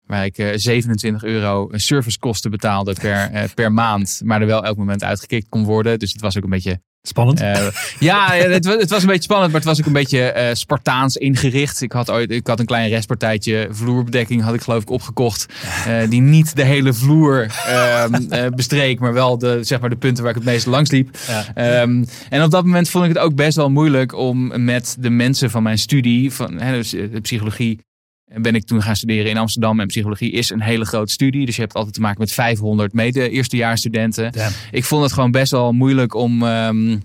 Waar ik uh, 27 euro servicekosten betaalde per, per maand. Maar er wel elk moment uitgekikt kon worden. Dus het was ook een beetje Spannend. Uh, ja, het, het, was een beetje spannend, maar het was ook een beetje uh, Spartaans ingericht. Ik had, ooit, ik had een klein restpartijtje vloerbedekking, had ik geloof ik opgekocht. Uh, die niet de hele vloer ehm, bestreek, maar wel de, zeg maar de punten waar ik het meest langs liep. Ja. Um, en op dat moment vond ik het ook best wel moeilijk om met de mensen van mijn studie, van hè, dus, de psychologie, ben ik toen gaan studeren in Amsterdam. En psychologie is een hele grote studie. Dus je hebt altijd te maken met 500 mede-eerstejaarsstudenten. Ik vond het gewoon best wel moeilijk om... Um,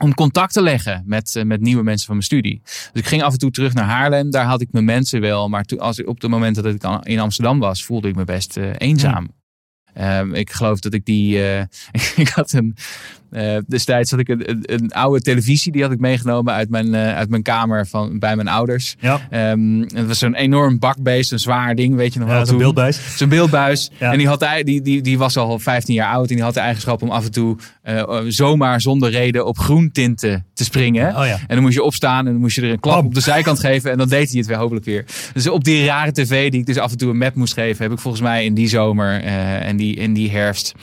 om contact te leggen met, uh, met nieuwe mensen van mijn studie. Dus ik ging af en toe terug naar Haarlem. Daar had ik mijn mensen wel. Maar toen, als ik, op het moment dat ik in Amsterdam was, voelde ik me best uh, eenzaam. Um, ik geloof dat ik die. Uh, ik had een. Uh, destijds had ik een, een, oude televisie, die had ik meegenomen uit mijn, uh, uit mijn kamer van, bij mijn ouders. Ja. Um, het was zo'n enorm bakbeest, een zwaar ding, weet je nog wel. Ja, zo'n beeldbuis. Zo'n beeldbuis. Ja. En die, had, die, die, die was al 15 jaar oud en die had de eigenschap om af en toe uh, zomaar zonder reden op groentinten te springen. Oh, ja. En dan moest je opstaan en dan moest je er een klap Bam. op de zijkant geven en dan deed hij het weer hopelijk weer. Dus op die rare tv die ik dus af en toe een map moest geven, heb ik volgens mij in die zomer en die, in die herfst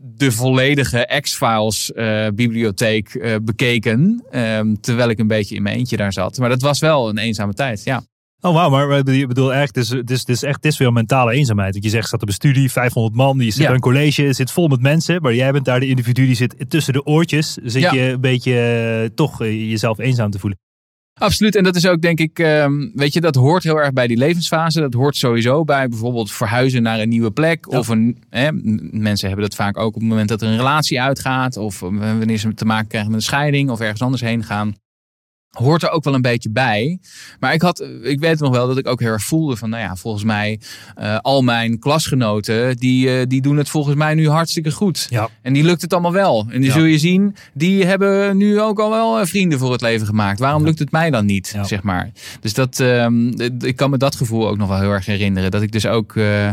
de volledige X-Files uh, bibliotheek uh, bekeken. Um, terwijl ik een beetje in mijn eentje daar zat. Maar dat was wel een eenzame tijd, ja. Oh wauw, maar je bedoel echt, dus, dus, dus echt, dit is veel mentale eenzaamheid. Want je zegt, zat op een studie, 500 man, die zit ja. bij een college, zit vol met mensen. Maar jij bent daar de individu die zit tussen de oortjes. Zit ja. je een beetje uh, toch jezelf eenzaam te voelen. Absoluut. En dat is ook, denk ik, um, weet je, dat hoort heel erg bij die levensfase. Dat hoort sowieso bij bijvoorbeeld verhuizen naar een nieuwe plek. Ja. Of een, hè, mensen hebben dat vaak ook op het moment dat er een relatie uitgaat. Of wanneer ze te maken krijgen met een scheiding of ergens anders heen gaan hoort er ook wel een beetje bij. Maar ik had, ik weet nog wel dat ik ook heel erg voelde van, nou ja, volgens mij uh, al mijn klasgenoten, die, uh, die doen het volgens mij nu hartstikke goed. Ja. En die lukt het allemaal wel. En die ja. zul je zien, die hebben nu ook al wel eh, vrienden voor het leven gemaakt. Waarom ja. lukt het mij dan niet, zeg maar. Dus dat, um, ik kan me dat gevoel ook nog wel heel erg herinneren. Dat ik dus ook... Uh,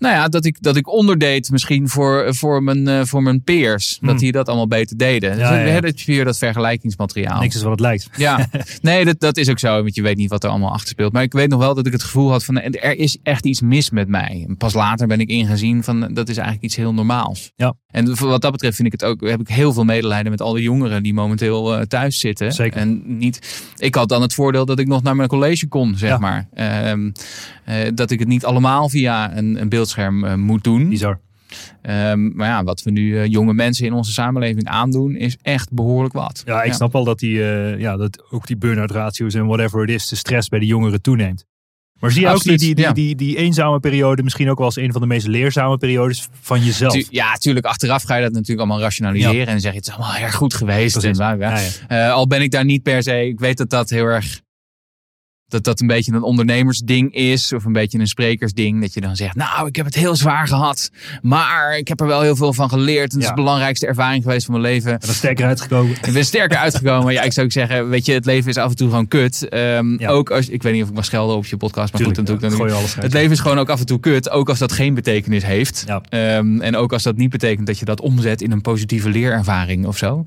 nou ja, dat ik, dat ik onderdeed misschien voor, voor, mijn, uh, voor mijn peers. Hmm. Dat die dat allemaal beter deden. Ja, dus ja. heb je weer dat vergelijkingsmateriaal. Niks is wat het lijkt. Ja, nee, dat, dat is ook zo. Want je weet niet wat er allemaal achter speelt. Maar ik weet nog wel dat ik het gevoel had van er is echt iets mis met mij. En pas later ben ik ingezien van dat is eigenlijk iets heel normaals. Ja. En wat dat betreft vind ik het ook, heb ik heel veel medelijden met alle jongeren die momenteel uh, thuis zitten. Zeker. En niet, ik had dan het voordeel dat ik nog naar mijn college kon, zeg Ja. maar. Um, uh, dat ik het niet allemaal via een, een beeldscherm uh, moet doen. Bizar. Um, maar ja, wat we nu uh, jonge mensen in onze samenleving aandoen, is echt behoorlijk wat. Ja, ik snap wel dat, die, uh, ja, dat ook die burn-out ratio's en whatever it is, de stress bij de jongeren toeneemt. Maar zie je Absoluut, ook die, die, ja. die, die, die eenzame periode misschien ook wel als een van de meest leerzame periodes van jezelf? Tu ja, tuurlijk. Achteraf ga je dat natuurlijk allemaal rationaliseren. Ja. En zeg je, het is allemaal erg goed geweest. En ja. Uh, al ben ik daar niet per se. Ik weet dat dat heel erg. Dat dat een beetje een ondernemersding is. Of een beetje een sprekersding. Dat je dan zegt, nou, ik heb het heel zwaar gehad. Maar ik heb er wel heel veel van geleerd. En het is de belangrijkste ervaring geweest van mijn leven. En dan sterker uitgekomen. Ik ben sterker uitgekomen. Ja, ik zou ook zeggen, weet je, het leven is af en toe gewoon kut. Um, Ja. Ook als, ik weet niet of ik mag schelden op je podcast. Maar Tuurlijk, goed, dan doe ik dan alles. Het leven is gewoon ook af en toe kut. Ook als dat geen betekenis heeft. Um, en ook als dat niet betekent dat je dat omzet in een positieve leerervaring of zo.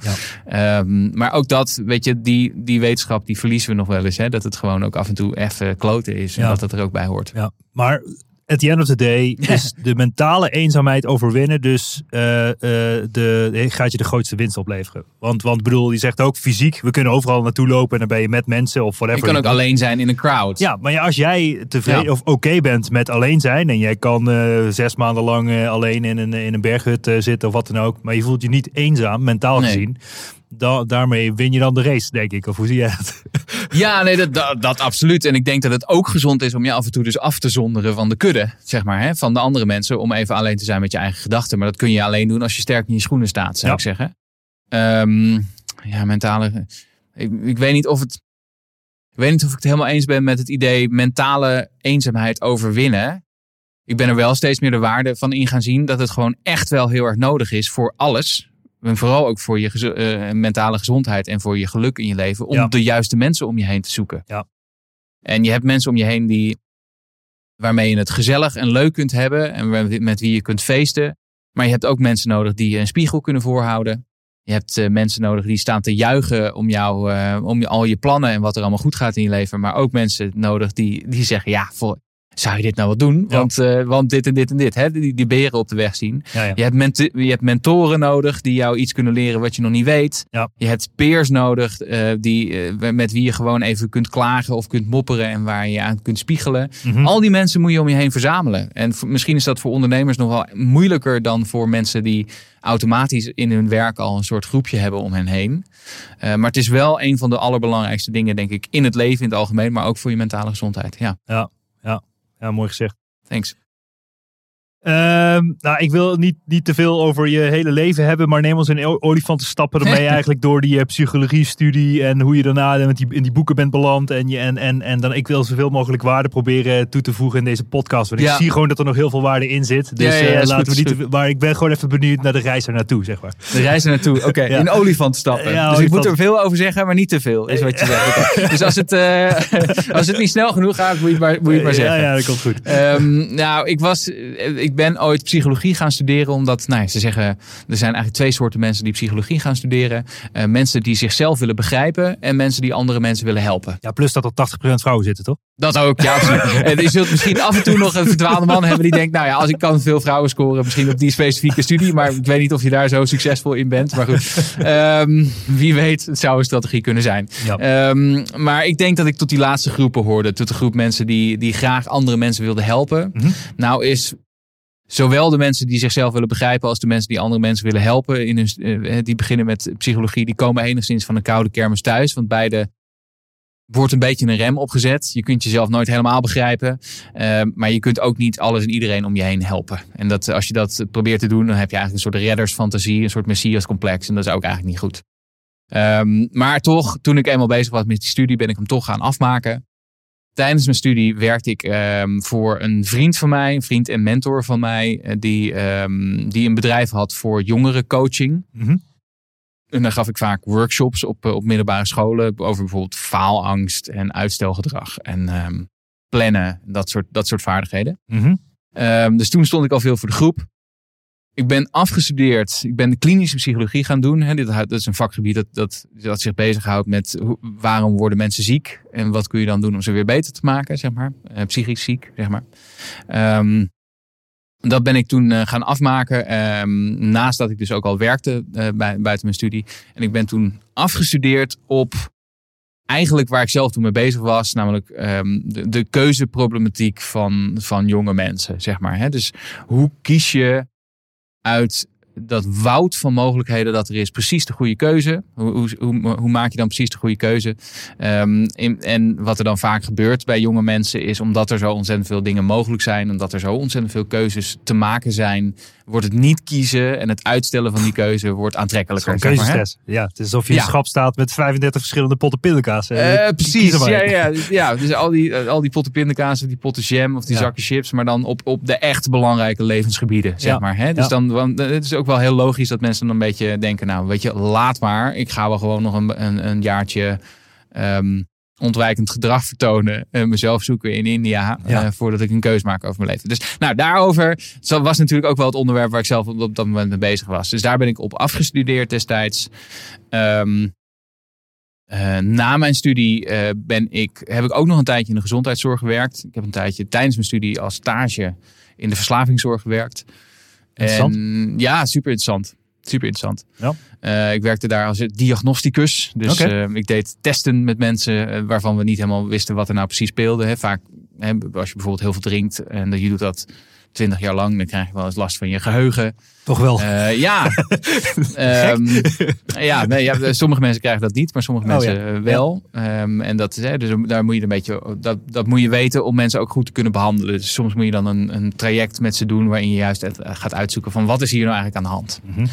Um, maar ook dat, weet je, die, die wetenschap die verliezen we nog wel eens. Hè? Dat het gewoon ook af en toe even kloten is. En Ja. dat het er ook bij hoort. Ja, maar at the end of the day is de mentale eenzaamheid overwinnen dus eh, eh, de, gaat je de grootste winst opleveren. Want, want bedoel, je zegt ook fysiek, we kunnen overal naartoe lopen en dan ben je met mensen of whatever. Je kan ook alleen zijn in een crowd. Ja, maar ja, als jij tevreden Ja. of oké bent met alleen zijn en jij kan eh, zes maanden lang eh, alleen in een, in een berghut eh, zitten of wat dan ook, maar je voelt je niet eenzaam, mentaal Nee. gezien, da- daarmee win je dan de race, denk ik. Of hoe zie jij het? Ja, nee, dat, dat, dat absoluut. En ik denk dat het ook gezond is om je af en toe dus af te zonderen van de kudde, zeg maar, hè, van de andere mensen, om even alleen te zijn met je eigen gedachten. Maar dat kun je alleen doen als je sterk in je schoenen staat, zou Ja. ik zeggen. Ehm, ja, mentale. Ik, ik weet niet of het. Ik weet niet of ik het helemaal eens ben met het idee mentale eenzaamheid overwinnen. Ik ben er wel steeds meer de waarde van in gaan zien dat het gewoon echt wel heel erg nodig is voor alles. En vooral ook voor je eh, mentale gezondheid en voor je geluk in je leven. Om Ja. de juiste mensen om je heen te zoeken. Ja. En je hebt mensen om je heen die, waarmee je het gezellig en leuk kunt hebben. En met wie je kunt feesten. Maar je hebt ook mensen nodig die je een spiegel kunnen voorhouden. Je hebt eh, mensen nodig die staan te juichen om, jou, eh, om al je plannen en wat er allemaal goed gaat in je leven. Maar ook mensen nodig die, die zeggen, ja, voor, zou je dit nou wel doen? Want, uh, want dit en dit en dit. Hè? Die, die beren op de weg zien. Ja, ja. Je, hebt ment je hebt mentoren nodig die jou iets kunnen leren wat je nog niet weet. Je hebt peers nodig uh, die, uh, met wie je gewoon even kunt klagen of kunt mopperen en waar je aan kunt spiegelen. Mhm. Al die mensen moet je om je heen verzamelen. En misschien is dat voor ondernemers nog wel moeilijker dan voor mensen die automatisch in hun werk al een soort groepje hebben om hen heen. maar het is wel een van de allerbelangrijkste dingen, denk ik, in het leven in het algemeen, maar ook voor je mentale gezondheid. Ja. Ja, ja. mooi gezegd. Thanks. Ehm, nou, ik wil niet, niet te veel over je hele leven hebben, maar neem ons in olifantenstappen ermee eigenlijk door die uh, psychologie-studie en hoe je daarna met die, in die boeken bent beland. En, je, en, en, en dan, ik wil zoveel mogelijk waarde proberen toe te voegen in deze podcast. Want ik zie gewoon dat er nog heel veel waarde in zit. Dus Ja, ja, ja, eh, laten goed, we niet. maar ik ben gewoon even benieuwd naar de reis er naartoe, zeg maar. De reis er naartoe. Oké, in olifant stappen. Ja, dus ik moet er veel over zeggen, maar niet te veel, is wat je zegt. Dus als het, eh, als het niet snel genoeg gaat, moet je het maar, moet je het maar zeggen. Ja, ja, dat komt goed. Ehm, nou, ik, was, eh, ik ben ooit psychologie gaan studeren, omdat nou, ja, ze zeggen er zijn eigenlijk twee soorten mensen die psychologie gaan studeren: Eh, mensen die zichzelf willen begrijpen en mensen die andere mensen willen helpen. Ja, plus dat er 80% vrouwen zitten, toch? Dat ook, ja. En je zult misschien af en toe nog een verdwaalde man hebben die denkt, nou ja, als ik kan veel vrouwen scoren, misschien op die specifieke studie, maar ik weet niet of je daar zo succesvol in bent. Maar goed, Ehm, wie weet, het zou een strategie kunnen zijn. Ja. Ehm, maar ik denk dat ik tot die laatste groepen hoorde, tot de groep mensen die, die graag andere mensen wilden helpen. Mhm. Nou is zowel de mensen die zichzelf willen begrijpen als de mensen die andere mensen willen helpen, in eh, die beginnen met psychologie, die komen enigszins van een koude kermis thuis, want beide wordt een beetje een rem opgezet. Je kunt jezelf nooit helemaal begrijpen. eh, maar je kunt ook niet alles en iedereen om je heen helpen. En dat, als je dat probeert te doen, dan heb je eigenlijk een soort reddersfantasie, een soort messiascomplex. En dat is ook eigenlijk niet goed. Ehm, maar toch, toen ik eenmaal bezig was met die studie, ben ik hem toch gaan afmaken. Tijdens mijn studie werkte ik ehm, voor een vriend van mij, een vriend en mentor van mij, eh, die, ehm, die een bedrijf had voor jongerencoaching. Mhm. En dan gaf ik vaak workshops op, eh, op middelbare scholen over bijvoorbeeld faalangst en uitstelgedrag en ehm, plannen, dat soort, dat soort vaardigheden. Mhm. Dus toen stond ik al veel voor de groep. Ik ben afgestudeerd. Ik ben klinische psychologie gaan doen. Dit, dat is een vakgebied dat, dat, dat zich bezighoudt met waarom worden mensen ziek. En wat kun je dan doen om ze weer beter te maken, zeg maar. Eh, psychisch ziek, zeg maar. Ehm, dat ben ik toen eh, gaan afmaken. ehm, naast dat ik dus ook al werkte eh, bij, buiten mijn studie. En ik ben toen afgestudeerd op eigenlijk waar ik zelf toen mee bezig was. Namelijk ehm, de, de keuzeproblematiek van, van jonge mensen, zeg maar. Hè? Dus hoe kies je uit dat woud van mogelijkheden dat er is precies de goede keuze? Hoe, hoe, hoe, hoe maak je dan precies de goede keuze? Ehm, in- en wat er dan vaak gebeurt bij jonge mensen is omdat er zo ontzettend veel dingen mogelijk zijn, omdat er zo ontzettend veel keuzes te maken zijn, wordt het niet kiezen en het uitstellen van die keuze wordt aantrekkelijker. Zeg maar. Ja, het is alsof je in Ja. een schap staat met 35 verschillende potten pindakaas. Eh, Eh, precies, ja, ja, ja. Dus al die, al die potten pindakaas die potten jam of die Ja. zakken chips, maar dan op, op de echt belangrijke levensgebieden, zeg maar. Hè? Dus dan, want het is ook wel heel logisch dat mensen dan een beetje denken, nou weet je, laat maar. Ik ga wel gewoon nog een, een, een jaartje ehm, ontwijkend gedrag vertonen. en mezelf zoeken in India, Ja. eh, voordat ik een keus maak over mijn leven. Dus nou, daarover was natuurlijk ook wel het onderwerp waar ik zelf op, op dat moment mee bezig was. Dus daar ben ik op afgestudeerd destijds. Ehm, eh, na mijn studie eh, ben ik, heb ik ook nog een tijdje in de gezondheidszorg gewerkt. Ik heb een tijdje tijdens mijn studie als stage in de verslavingszorg gewerkt. Interessant. En, ja, super interessant. Super interessant. Ja. Eh, ik werkte daar als diagnosticus. Dus eh, ik deed testen met mensen eh, waarvan we niet helemaal wisten wat er nou precies speelde. Hè. Vaak, hè, als je bijvoorbeeld heel veel drinkt en je doet dat twintig jaar lang, dan krijg je wel eens last van je geheugen. Toch wel. Eh, ja. Ehm, ja, nee, ja, sommige mensen krijgen dat niet, maar sommige Oh, mensen ja. wel. Ehm, en dat, is, hè, dus daar moet je een beetje, dat, dat moet je weten om mensen ook goed te kunnen behandelen. Dus soms moet je dan een, een traject met ze doen waarin je juist het, eh, gaat uitzoeken van wat is hier nou eigenlijk aan de hand? Mhm.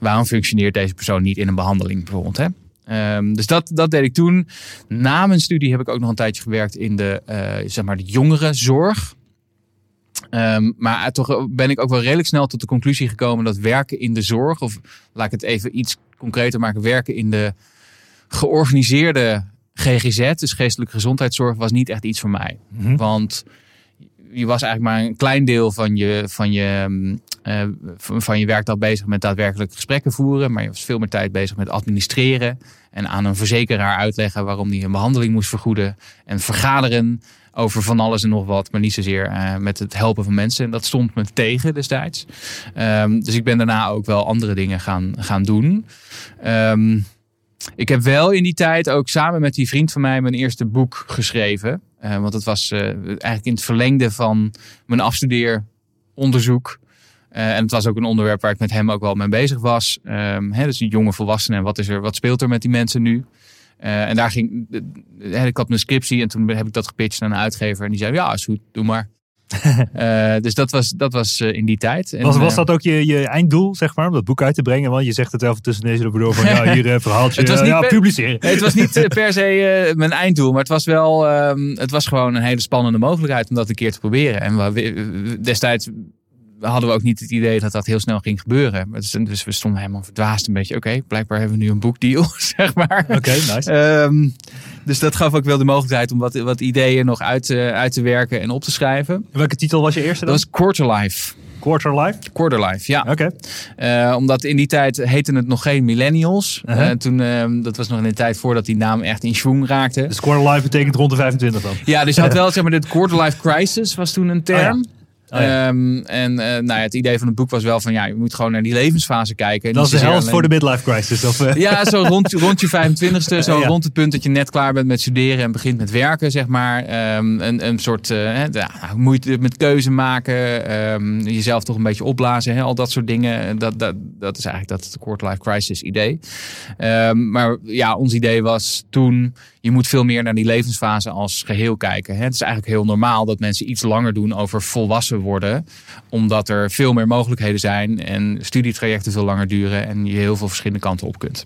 Waarom functioneert deze persoon niet in een behandeling bijvoorbeeld? Hè? Ehm, dus dat, dat deed ik toen. Na mijn studie heb ik ook nog een tijdje gewerkt in de, eh, zeg maar de jongerenzorg. Ehm, maar toch ben ik ook wel redelijk snel tot de conclusie gekomen dat werken in de zorg, of laat ik het even iets concreter maken, werken in de georganiseerde GGZ, dus geestelijke gezondheidszorg, was niet echt iets voor mij. Mhm. Want je was eigenlijk maar een klein deel van je, van je, eh, van je werkdag bezig met daadwerkelijk gesprekken voeren. Maar je was veel meer tijd bezig met administreren. En aan een verzekeraar uitleggen waarom die een behandeling moest vergoeden. En vergaderen over van alles en nog wat. Maar niet zozeer uh, met het helpen van mensen. En dat stond me tegen destijds. Um, dus ik ben daarna ook wel andere dingen gaan, gaan doen. Um, ik heb wel in die tijd ook samen met die vriend van mij mijn eerste boek geschreven. Uh, want het was eigenlijk in het verlengde van mijn afstudeeronderzoek. Uh, en het was ook een onderwerp waar ik met hem ook wel mee bezig was. Um, hè, dus die jonge volwassenen. Wat, is er, wat speelt er met die mensen nu? Uh, en daar ging. ik had mijn scriptie en toen heb ik dat gepitcht aan een uitgever. En die zei: Ja, is goed, doe maar. uh, dus dat was, dat was uh, in die tijd. En, was, was dat ook je, je einddoel, zeg maar, om dat boek uit te brengen? Want je zegt het wel tussen deze door van ja, hier een verhaaltje, het was niet ja, per, publiceren. het was niet per se mijn einddoel, maar het was wel, um, het was gewoon een hele spannende mogelijkheid om dat een keer te proberen. En we, destijds hadden we ook niet het idee dat dat heel snel ging gebeuren. Dus, dus we stonden helemaal verdwaasd een beetje. Oké, okay, blijkbaar hebben we nu een boekdeal, zeg maar. Oké, okay, nice. Um, dus dat gaf ook wel de mogelijkheid om wat, wat ideeën nog uit, uh, uit te werken en op te schrijven. En welke titel was je eerste dan? Dat was Quarter Life. Quarter Life? Quarter Life, ja. Oké. Okay. Uh, omdat in die tijd heette het nog geen millennials. Uh -huh. uh, toen, uh, dat was nog in de tijd voordat die naam echt in schwung raakte. Dus Quarter Life betekent rond de 25 dan? Ja, dus je had wel, zeg maar, dit Quarter Life Crisis was toen een term. Oh, ja. Oh, ja. um, en uh, nou ja, het idee van het boek was wel van ja, je moet gewoon naar die levensfase kijken. Dat is de helft alleen... voor de midlife crisis. Of, uh... Ja, zo rond, rond je 25ste, zo ja. rond het punt dat je net klaar bent met studeren en begint met werken, zeg maar. Um, een, een soort uh, ja, moeite met keuze maken, um, jezelf toch een beetje opblazen, hè, al dat soort dingen. Dat, dat, dat is eigenlijk dat quarter life crisis idee. maar ja, ons idee was toen je moet veel meer naar die levensfase als geheel kijken. Het is eigenlijk heel normaal dat mensen iets langer doen over volwassen worden. Omdat er veel meer mogelijkheden zijn en studietrajecten veel langer duren en je heel veel verschillende kanten op kunt.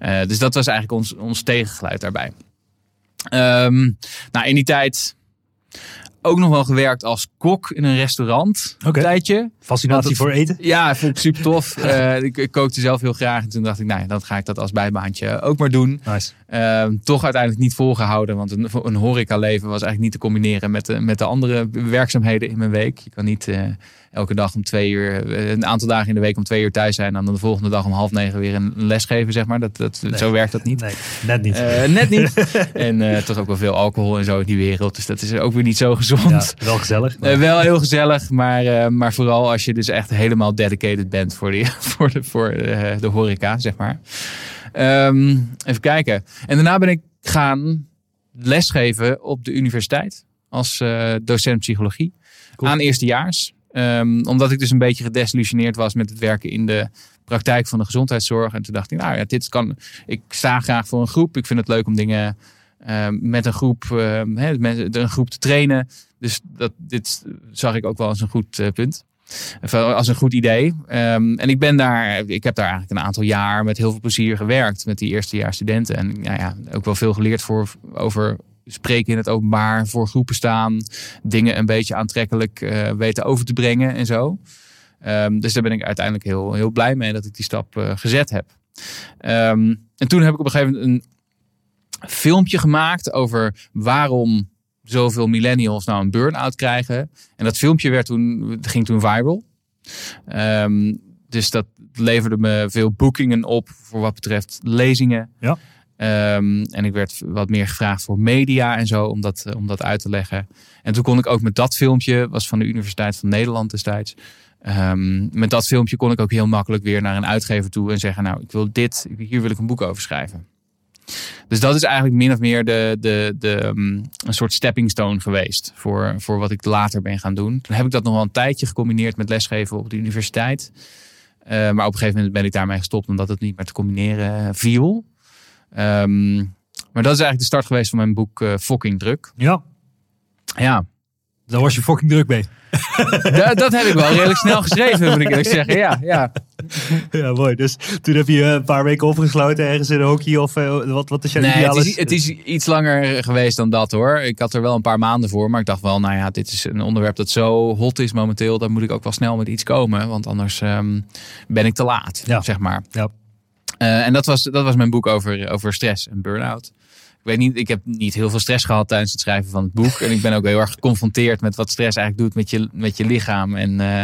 Uh, dus dat was eigenlijk ons, ons tegengeluid daarbij. Um, nou, in die tijd ook nog wel gewerkt als kok in een restaurant. Okay. Een tijdje. Fascinatie voor eten? Ja, vond ik super tof. uh, ik, ik, kookte zelf heel graag. En toen dacht ik, nou, dan ga ik dat als bijbaantje ook maar doen. Nice. Uh, toch uiteindelijk niet volgehouden. Want een, een horecaleven was eigenlijk niet te combineren met de, met de andere werkzaamheden in mijn week. Je kan niet... Uh, elke dag om twee uur, een aantal dagen in de week om twee uur thuis zijn. En dan de volgende dag om half negen weer een les geven, zeg maar. Dat, dat, nee. Zo werkt dat niet. Nee, net niet. Uh, net niet. en uh, toch ook wel veel alcohol en zo in die wereld. Dus dat is ook weer niet zo gezond. Ja, wel gezellig. Maar... Wel heel gezellig, maar, maar vooral als je dus echt helemaal dedicated bent voor, die, voor, de, voor de horeca, zeg maar. Um, even kijken. En daarna ben ik gaan lesgeven op de universiteit als docent psychologie. Cool. Aan eerstejaars. Um, omdat ik dus een beetje gedesillusioneerd was met het werken in de praktijk van de gezondheidszorg. En toen dacht ik, nou ja, dit kan. Ik sta graag voor een groep. Ik vind het leuk om dingen uh, met een groep, uh, met een groep te trainen. Dus dat, dit zag ik ook wel als een goed uh, punt. Als een goed idee. Um, en ik ben daar, ik heb daar eigenlijk een aantal jaar met heel veel plezier gewerkt met die eerstejaars studenten. En nou ja, ook wel veel geleerd voor, over spreken in het openbaar, voor groepen staan, dingen een beetje aantrekkelijk uh, weten over te brengen en zo. Um, dus daar ben ik uiteindelijk heel, heel blij mee dat ik die stap uh, gezet heb. Um, en toen heb ik op een gegeven moment een filmpje gemaakt over waarom zoveel millennials nou een burn-out krijgen. En dat filmpje werd toen, ging toen viral. Um, dus dat leverde me veel boekingen op voor wat betreft lezingen. Ja. Um, en ik werd wat meer gevraagd voor media en zo om dat, om dat uit te leggen. En toen kon ik ook met dat filmpje, was van de Universiteit van Nederland destijds. Um, met dat filmpje kon ik ook heel makkelijk weer naar een uitgever toe en zeggen: Nou, ik wil dit, hier wil ik een boek over schrijven. Dus dat is eigenlijk min of meer de, de, de, um, een soort stepping stone geweest voor, voor wat ik later ben gaan doen. Toen heb ik dat nog wel een tijdje gecombineerd met lesgeven op de universiteit. Uh, maar op een gegeven moment ben ik daarmee gestopt omdat het niet meer te combineren viel. Um, maar dat is eigenlijk de start geweest van mijn boek uh, Fucking Druk. Ja. Ja. Daar was je fucking druk mee. dat, dat heb ik wel redelijk snel geschreven, moet ik eerlijk zeggen. Ja, ja. ja, mooi. Dus toen heb je een paar weken opgesloten ergens in een hockey of uh, wat, wat is jouw nee, het is, het is iets langer geweest dan dat hoor. Ik had er wel een paar maanden voor, maar ik dacht wel, nou ja, dit is een onderwerp dat zo hot is momenteel. Dan moet ik ook wel snel met iets komen, want anders um, ben ik te laat, ja. zeg maar. Ja. Uh, en dat was, dat was mijn boek over, over stress en burn-out. Ik weet niet, ik heb niet heel veel stress gehad tijdens het schrijven van het boek. En ik ben ook heel erg geconfronteerd met wat stress eigenlijk doet met je, met je lichaam. En uh,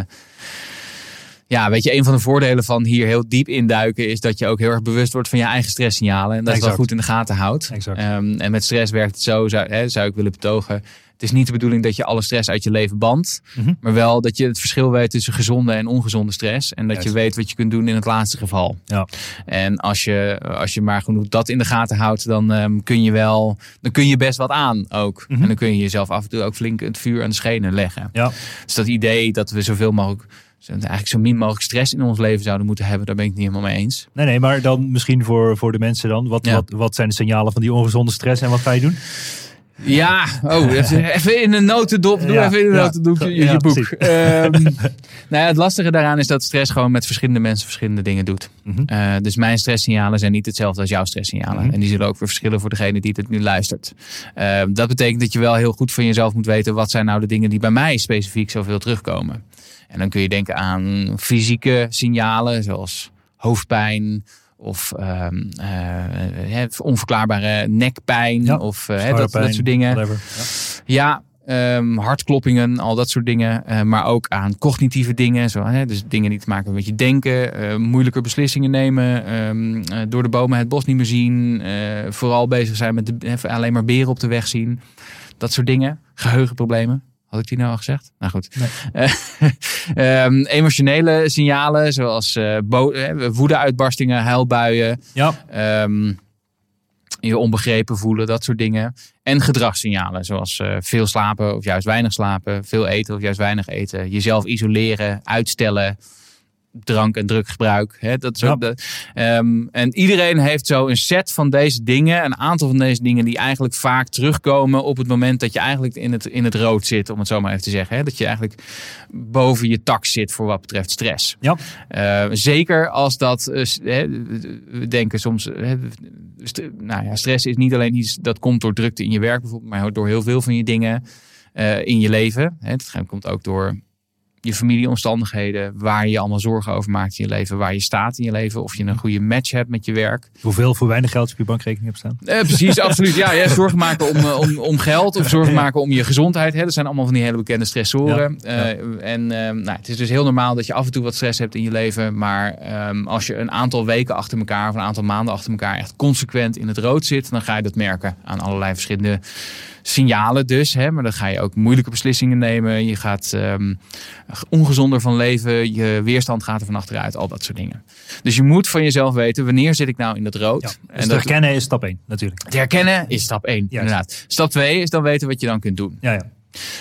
ja, weet je, een van de voordelen van hier heel diep induiken is dat je ook heel erg bewust wordt van je eigen stresssignalen. En dat je dat goed in de gaten houdt. Ehm, en met stress werkt het zo, zou, hè, zou ik willen betogen. Het is niet de bedoeling dat je alle stress uit je leven bandt. Mhm. Maar wel dat je het verschil weet tussen gezonde en ongezonde stress. En dat je weet wat je kunt doen in het laatste geval. Ja. En als je, als je maar genoeg dat in de gaten houdt, dan ehm, kun je wel, dan kun je best wat aan ook. Mhm. En dan kun je jezelf af en toe ook flink het vuur aan de schenen leggen. Ja. Dus dat idee dat we zoveel mogelijk, eigenlijk zo min mogelijk stress in ons leven zouden moeten hebben, daar ben ik niet helemaal mee eens. Nee, nee, maar dan misschien voor, voor de mensen dan. Wat, Ja. wat, wat zijn de signalen van die ongezonde stress en wat ga je doen? Ja, oh, even, in een notendop. Doe Ja, even in een ja. notendop je, je boek. Ehm, nou ja, het lastige daaraan is dat stress gewoon met verschillende mensen verschillende dingen doet. Mhm. Eh, dus mijn stresssignalen zijn niet hetzelfde als jouw stresssignalen. Mhm. En die zullen ook weer verschillen voor degene die het nu luistert. Ehm, dat betekent dat je wel heel goed van jezelf moet weten... wat zijn nou de dingen die bij mij specifiek zoveel terugkomen. En dan kun je denken aan fysieke signalen zoals hoofdpijn... Of ehm, eh, onverklaarbare nekpijn. Ja, of eh, dat, dat soort dingen. whatever. Ja. Ja, ehm, hartkloppingen, al dat soort dingen. Eh, maar ook aan cognitieve dingen. Zo, hè, dus dingen die te maken hebben met je denken. moeilijker beslissingen nemen. ehm, eh, door de bomen het bos niet meer zien. vooral bezig zijn met de, alleen maar beren op de weg zien. Dat soort dingen. Geheugenproblemen. Had ik die nou al gezegd? Nou goed. Nee. Eh, ehm, emotionele signalen zoals eh, woedeuitbarstingen, huilbuien. Ja. Ehm, je onbegrepen voelen, dat soort dingen. En gedragssignalen, zoals eh, veel slapen of juist weinig slapen, veel eten of juist weinig eten, jezelf isoleren, uitstellen, drank- en druggebruik. Hè, dat Ja. de, Ehm, en iedereen heeft zo een set van deze dingen, een aantal van deze dingen die eigenlijk vaak terugkomen op het moment dat je eigenlijk in het, in het rood zit, om het zo maar even te zeggen. Hè? Dat je eigenlijk boven je tak zit voor wat betreft stress. Ja. Eh, zeker als dat, hè, we denken soms, st- nou ja, stress is niet alleen iets dat komt door drukte in je werk bijvoorbeeld, maar door heel veel van je dingen eh, in je leven. Hè. Het komt ook door je familieomstandigheden, waar je allemaal zorgen over maakt in je leven, waar je staat in je leven, of je een goede match hebt met je werk. Hoeveel voor weinig geld je op je bankrekening hebt staan? Eh, precies, absoluut. Ja, ja, zorgen maken om, eh, om, om geld of zorgen maken om je gezondheid. Hè. Dat zijn allemaal van die hele bekende stressoren. Ja, ja. Eh, en eh, nou, het is dus heel normaal dat je af en toe wat stress hebt in je leven. Maar ehm, als je een aantal weken achter elkaar of een aantal maanden achter elkaar echt consequent in het rood zit, dan ga je dat merken aan allerlei verschillende signalen dus. Hè. Maar dan ga je ook moeilijke beslissingen nemen. Je gaat ehm, ongezonder van leven. Je weerstand gaat er van achteruit. Al dat soort dingen. Dus je moet van jezelf weten, wanneer zit ik nou in dat rood? Ja. Dus en te dat, herkennen is stap 1 natuurlijk. te herkennen is stap 1, inderdaad. Stap 2 is dan weten wat je dan kunt doen. Ja, ja.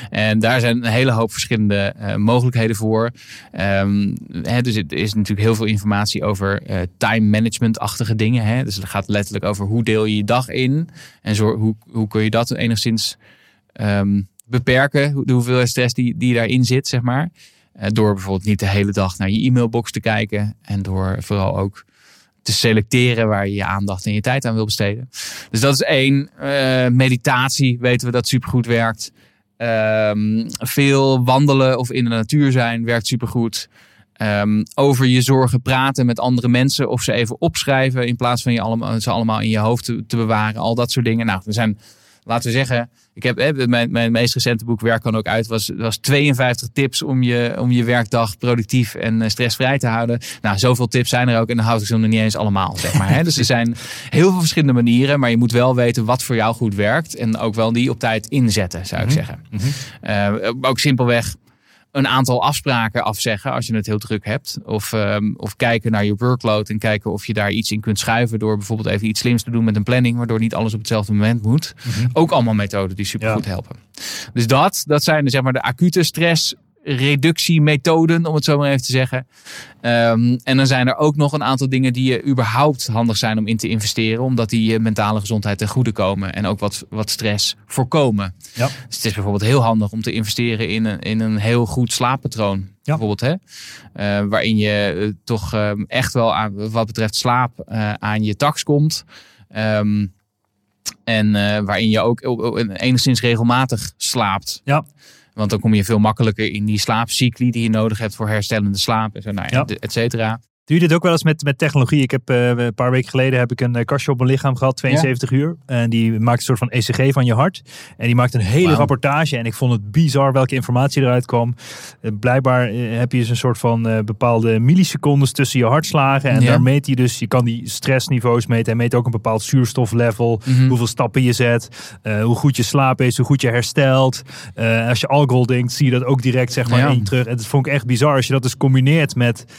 En daar zijn een hele hoop verschillende eh, mogelijkheden voor. Ehm, hè, dus er is natuurlijk heel veel informatie over eh, time management-achtige dingen. Hè? Dus het gaat letterlijk over hoe deel je je dag in. En zo, hoe, hoe kun je dat enigszins ehm, beperken. De hoeveelheid stress die, die daarin zit, zeg maar. Eh, door bijvoorbeeld niet de hele dag naar je e-mailbox te kijken. En door vooral ook te selecteren waar je je aandacht en je tijd aan wil besteden. Dus dat is één. Meditatie weten we dat supergoed werkt. Ehm, veel wandelen of in de natuur zijn werkt supergoed. Ehm, over je zorgen praten met andere mensen of ze even opschrijven in plaats van je allemaal, ze allemaal in je hoofd te, te bewaren. Al dat soort dingen. Nou, er zijn, laten we zeggen, ik heb hè, mijn, mijn meest recente boek Werk kan ook uit was, was 52 tips om je, om je werkdag productief en eh, stressvrij te houden. Nou, zoveel tips zijn er ook en dan houd ik ze nog niet eens allemaal, zeg maar. Hè. Dus er zijn heel veel verschillende manieren, maar je moet wel weten wat voor jou goed werkt en ook wel die op tijd inzetten, zou ik zeggen. Eh, ook simpelweg een aantal afspraken afzeggen als je het heel druk hebt. Of, ehm, of kijken naar je workload en kijken of je daar iets in kunt schuiven. Door bijvoorbeeld even iets slims te doen met een planning. Waardoor niet alles op hetzelfde moment moet. Ook allemaal methoden die super goed helpen. Dus dat, dat zijn de, zeg maar, de acute stress reductiemethoden, om het zo maar even te zeggen. Ehm, en dan zijn er ook nog een aantal dingen die je überhaupt handig zijn om in te investeren, omdat die je mentale gezondheid ten goede komen en ook wat, wat stress voorkomen. Ja. Dus het is bijvoorbeeld heel handig om te investeren in een, in een heel goed slaappatroon. Bijvoorbeeld, hè? Eh, waarin je eh, toch ehm, echt wel aan, wat betreft slaap eh, aan je tax komt. Ehm, en eh, waarin je ook enigszins regelmatig slaapt. Ja. Want dan kom je veel makkelijker in die slaapcycli die je nodig hebt voor herstellende slaap en zo, nou ja, et cetera. Doe je dit ook wel eens met, met technologie? Ik heb uh, een paar weken geleden heb ik een uh, kastje op mijn lichaam gehad, 72 uur. En die maakt een soort van ECG van je hart. En die maakt een hele rapportage. En ik vond het bizar welke informatie eruit kwam. Uh, blijkbaar eh, heb je dus een soort van eh, bepaalde millisecondes tussen je hartslagen. En Ja. daar meet hij dus, je kan die stressniveaus meten. Hij meet ook een bepaald zuurstoflevel. Mhm. Hoeveel stappen je zet. eh, hoe goed je slaap is, hoe goed je herstelt. Eh, als je alcohol drinkt, zie je dat ook direct zeg maar Ja. één terug. En dat vond ik echt bizar. Als je dat dus combineert met, eh,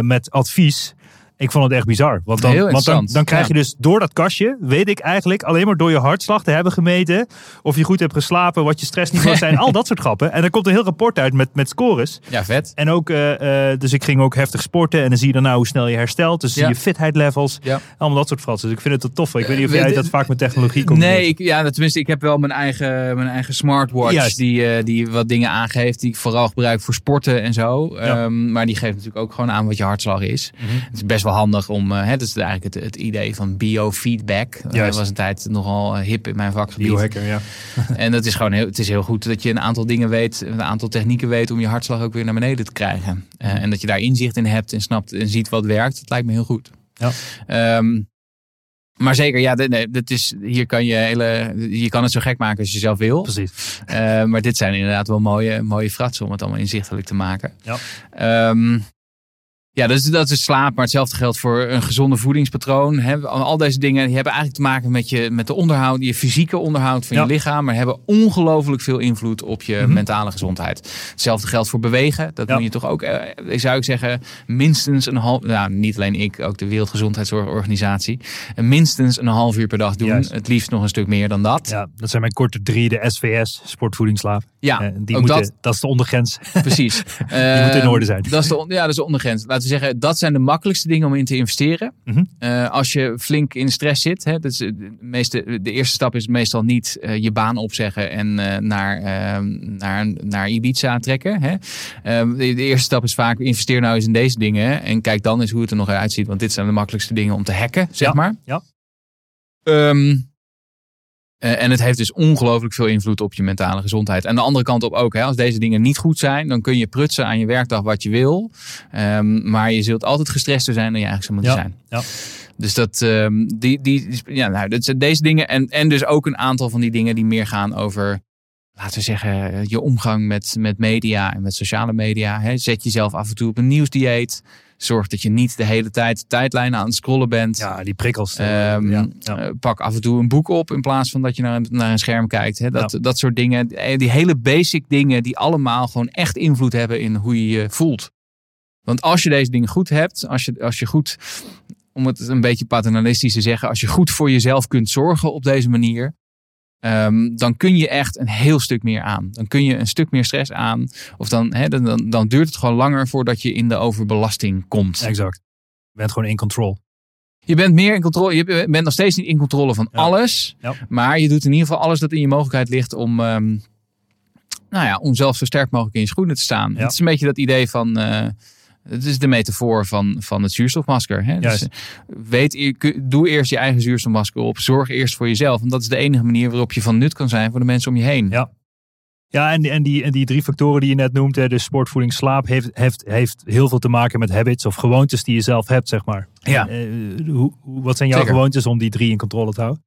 met advies. Ik vond het echt bizar. Want dan, want dan, dan krijg je dus door dat kastje, weet ik eigenlijk, alleen maar door je hartslag te hebben gemeten. Of je goed hebt geslapen, wat je stressniveaus zijn, al dat soort grappen. En dan komt een heel rapport uit met, met scores. Ja, vet. En ook, eh, eh, dus ik ging ook heftig sporten. En dan zie je daarna hoe snel je herstelt. Dus zie je fitheid levels. Ja. Allemaal dat soort fratsen. Dus ik vind het wel tof. Ik weet niet of Eh, jij dat vaak met technologie komt. Nee, ik, ja, tenminste, ik heb wel mijn eigen, mijn eigen smartwatch Juist. die, die wat dingen aangeeft die ik vooral gebruik voor sporten en zo. Ja. Ehm, maar die geeft natuurlijk ook gewoon aan wat je hartslag is. Mhm. Het is best wel handig om, eh, hè, dat is eigenlijk het, het idee van biofeedback. Dat Juist. was een tijd nogal eh, hip in mijn vakgebied. Biohacker, ja. En dat is gewoon heel, het is heel goed dat je een aantal dingen weet, een aantal technieken weet om je hartslag ook weer naar beneden te krijgen. Eh, en dat je daar inzicht in hebt en snapt en ziet wat werkt. Dat lijkt me heel goed. Ja. Ehm, maar zeker, ja, dit- nee, dat is, hier kan je hele, je kan het zo gek maken als je zelf wil. Precies. Eh, maar dit zijn inderdaad wel mooie, mooie fratsen om het allemaal inzichtelijk te maken. Ja. Ehm, ja, dat is, dat is slaap, maar hetzelfde geldt voor een gezonde voedingspatroon. Al deze dingen die hebben eigenlijk te maken met, je, met de onderhoud, je fysieke onderhoud van Ja. je lichaam, maar hebben ongelooflijk veel invloed op je Mhm. mentale gezondheid. Hetzelfde geldt voor bewegen. Dat Ja. moet je toch ook, eh, zou ik zeggen, minstens een half, nou niet alleen ik, ook de Wereldgezondheidsorganisatie, eh, minstens een half uur per dag doen. Juist. Het liefst nog een stuk meer dan dat. Ja, dat zijn mijn korte drie, de SVS, sportvoedingsslaap. Ja, Eh, die moeten, dat. dat. is de ondergrens. Precies. Die moet in Ehm, orde zijn. Dat is de, ja, dat is de ondergrens. Laten we zeggen, dat zijn de makkelijkste dingen om in te investeren. Mhm. Eh, als je flink in stress zit. Hè, dat is, eh, de, meeste, de eerste stap is meestal niet eh, je baan opzeggen en naar, ehm, naar, naar Ibiza trekken. Hè. Ehm, de, de eerste stap is vaak investeer nou eens in deze dingen. En kijk dan eens hoe het er nog uitziet. Want dit zijn de makkelijkste dingen om te hacken, zeg Ja, maar. ja. Ehm, eh, en het heeft dus ongelooflijk veel invloed op je mentale gezondheid. En de andere kant op ook. Hè, als deze dingen niet goed zijn, dan kun je prutsen aan je werkdag wat je wil. Ehm, maar je zult altijd gestrester zijn dan je eigenlijk zou moeten Ja, zijn. Dus dat, ehm, die, die, ja, nou, dat zijn deze dingen. En, en dus ook een aantal van die dingen die meer gaan over, laten we zeggen, je omgang met, met media en met sociale media. Hè. Zet jezelf af en toe op een nieuwsdieet. Zorg dat je niet de hele tijd tijdlijnen aan het scrollen bent. Ja, die prikkels. eh, Ehm, ja, ja. eh, pak af en toe een boek op in plaats van dat je naar een, naar een scherm kijkt. Hè. Dat, dat soort dingen. Eh, Die hele basic dingen die allemaal gewoon echt invloed hebben in hoe je je voelt. Want als je deze dingen goed hebt, als je, als je goed, om het een beetje paternalistisch te zeggen, als je goed voor jezelf kunt zorgen op deze manier, ehm, dan kun je echt een heel stuk meer aan. Dan kun je een stuk meer stress aan. Of dan, hè, dan, dan, dan duurt het gewoon langer voordat je in de overbelasting komt. exact. Je bent gewoon in control. Je bent meer in controle. Je bent nog steeds niet in controle van Ja. alles. Ja. Maar je doet in ieder geval alles dat in je mogelijkheid ligt om, ehm, nou ja, om zelf zo sterk mogelijk in je schoenen te staan. Ja. Het is een beetje dat idee van. eh, het is de metafoor van, van het zuurstofmasker. Hè? Dus, eh, weet, doe eerst je eigen zuurstofmasker op. Zorg eerst voor jezelf. Want dat is de enige manier waarop je van nut kan zijn voor de mensen om je heen. Ja. Ja, en, en, die, en die drie factoren die je net noemt, hè, dus sport, voeding, slaap, heeft, heeft, heeft heel veel te maken met habits of gewoontes die je zelf hebt, zeg maar. Ja. Eh, hoe, hoe- wat zijn jouw Zeker. gewoontes om die drie in controle te houden?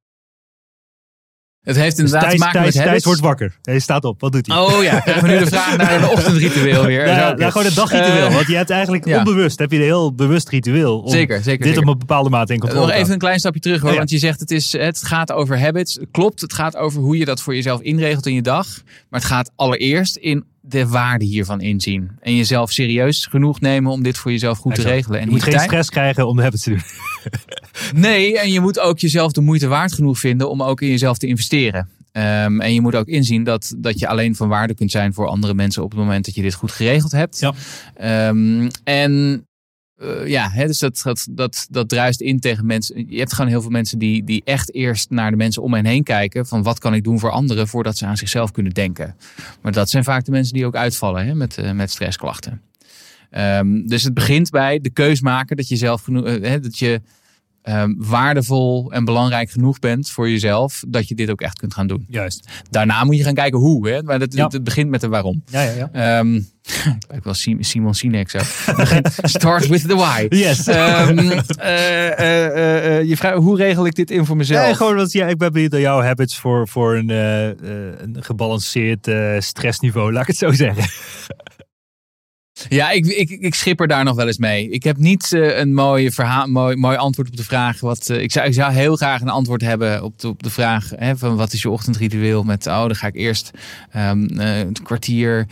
Het heeft Dus inderdaad Thijs, te maken Thijs, met Thijs wordt wakker. Hij staat op. Wat doet hij? Oh ja, we nu de vraag naar een ochtendritueel weer. Ja, oké. gewoon een dagritueel. Eh, want je hebt eigenlijk ja. onbewust, heb je een heel bewust ritueel. Om Zeker, zeker. dit zeker. op een bepaalde mate in controle Nog even een klein stapje terug hoor. Oh ja. Want je zegt het, is, het gaat over habits. Klopt, het gaat over hoe je dat voor jezelf inregelt in je dag. Maar het gaat allereerst in de waarde hiervan inzien. En jezelf serieus genoeg nemen om dit voor jezelf goed te regelen. En Je moet geen tijd- stress krijgen om de habits te doen. Nee, en je moet ook jezelf de moeite waard genoeg vinden om ook in jezelf te investeren. Ehm, en je moet ook inzien dat, dat je alleen van waarde kunt zijn voor andere mensen op het moment dat je dit goed geregeld hebt. Ja. Ehm, en eh, ja, hè, dus dat, dat, dat, dat druist in tegen mensen. Je hebt gewoon heel veel mensen die, die echt eerst naar de mensen om hen heen kijken. Van wat kan ik doen voor anderen voordat ze aan zichzelf kunnen denken. Maar dat zijn vaak de mensen die ook uitvallen hè, met, eh, met stressklachten. Ehm, dus het begint bij de keus maken dat je zelf genoeg, eh, dat je ehm, waardevol en belangrijk genoeg bent voor jezelf, dat je dit ook echt kunt gaan doen. Juist. Daarna moet je gaan kijken hoe, hè? maar dat, Ja. het begint met de waarom. Ja, ja, ja. Ehm ik lijk wel Sim- Simon Sinek zo. Start with the why. Yes. Ehm, eh, eh, eh, je vraagt, hoe regel ik dit in voor mezelf? Nee, gewoon wat, ja, ik ben benieuwd naar jouw habits voor, voor een, een gebalanceerd stressniveau, laat ik het zo zeggen. Ja, ik, ik, ik schipper daar nog wel eens mee. Ik heb niet eh, een mooie verhaal, mooi, mooi antwoord op de vraag. Wat, eh, ik, zou, ik zou heel graag een antwoord hebben op de, op de vraag hè, van wat is je ochtendritueel met, oh dan ga ik eerst ehm, eh, een kwartier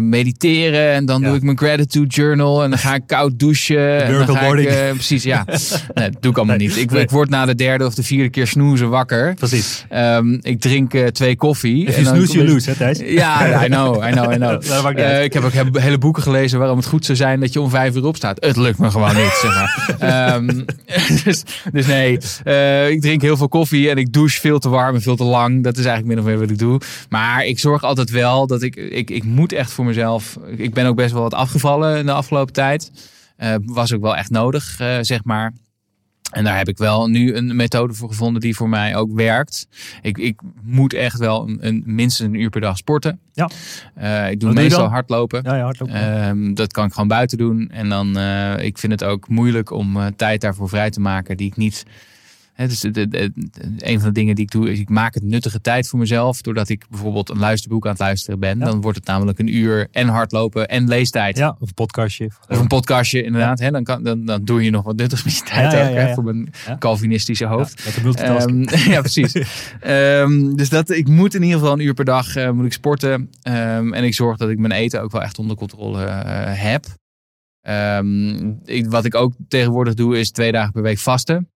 mediteren en dan Ja. doe ik mijn gratitude journal en dan ga ik koud douchen. en dan miracle ga ik, morning. precies, ja. Nee, dat doe ik allemaal Nee, niet. Ik, nee. ik word na de derde of de vierde keer snoezen wakker. Precies. Ehm, ik drink twee koffie. If you dan- snooze, you lose, hè Thijs? ja, I know, I know, I know. Ik heb ook he- hele boeken gelezen waarom het goed zou zijn dat je om vijf uur opstaat. Het lukt me gewoon niet, zeg maar. Ehm, dus, dus nee, eh, ik drink heel veel koffie en ik douche veel te warm en veel te lang. Dat is eigenlijk min of meer wat ik doe. Maar ik zorg altijd wel dat ik, ik, ik moet echt voor mezelf. Ik ben ook best wel wat afgevallen in de afgelopen tijd. Eh, was ook wel echt nodig, eh, zeg maar. En daar heb ik wel nu een methode voor gevonden die voor mij ook werkt. Ik, ik moet echt wel een, een, minstens een uur per dag sporten. Ja. Eh, ik doe meestal dan? hardlopen. Ja, ja, hardlopen. Ehm, dat kan ik gewoon buiten doen. En dan, eh ik vind het ook moeilijk om eh, tijd daarvoor vrij te maken die ik niet. Dus de, de, de- een van de dingen die ik doe, is ik maak het nuttige tijd voor mezelf. Doordat ik bijvoorbeeld een luisterboek aan het luisteren ben. Ja. Dan wordt het namelijk een uur en hardlopen en leestijd. ja, of een podcastje. Of een podcastje, inderdaad. Dan, kan, dan, dan doe je nog wat nuttigs met je tijd Ja, ook, ja. voor mijn. Calvinistische hoofd. Ja. Ehm, ja, precies. Ehm, dus dat, ik moet in ieder geval een uur per dag eh, moet ik sporten. Ehm, en ik zorg dat ik mijn eten ook wel echt onder controle eh, heb. Ik, wat ik ook tegenwoordig doe, is twee dagen per week vasten.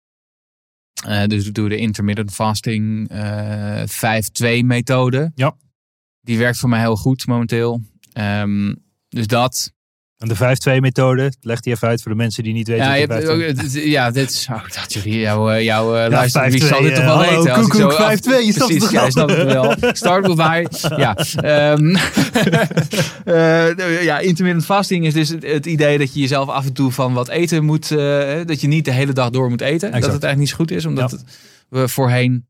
Eh, dus ik doe de intermittent fasting eh 5-2 methode. Ja. Die werkt voor mij heel goed momenteel. Ehm, dus dat. En de 5-2 methode, leg die even uit voor de mensen die niet weten. Ja, je hebt, 5-2 ook- ja, dit is. Oh, ik dacht, jullie, jouw, eh, jouw eh, Ja, luister, wie 5-2, zal dit toch eh, wel hallo, weten? ik zo af- 5-2, je snapt het ja, snapt het wel. Start with high. Ja, Ehm, eh, ja, intermittent fasting is dus het, het idee dat je jezelf af en toe van wat eten moet. eh, dat je niet de hele dag door moet eten. Dat het eigenlijk niet zo goed is, omdat Ja. het, we voorheen.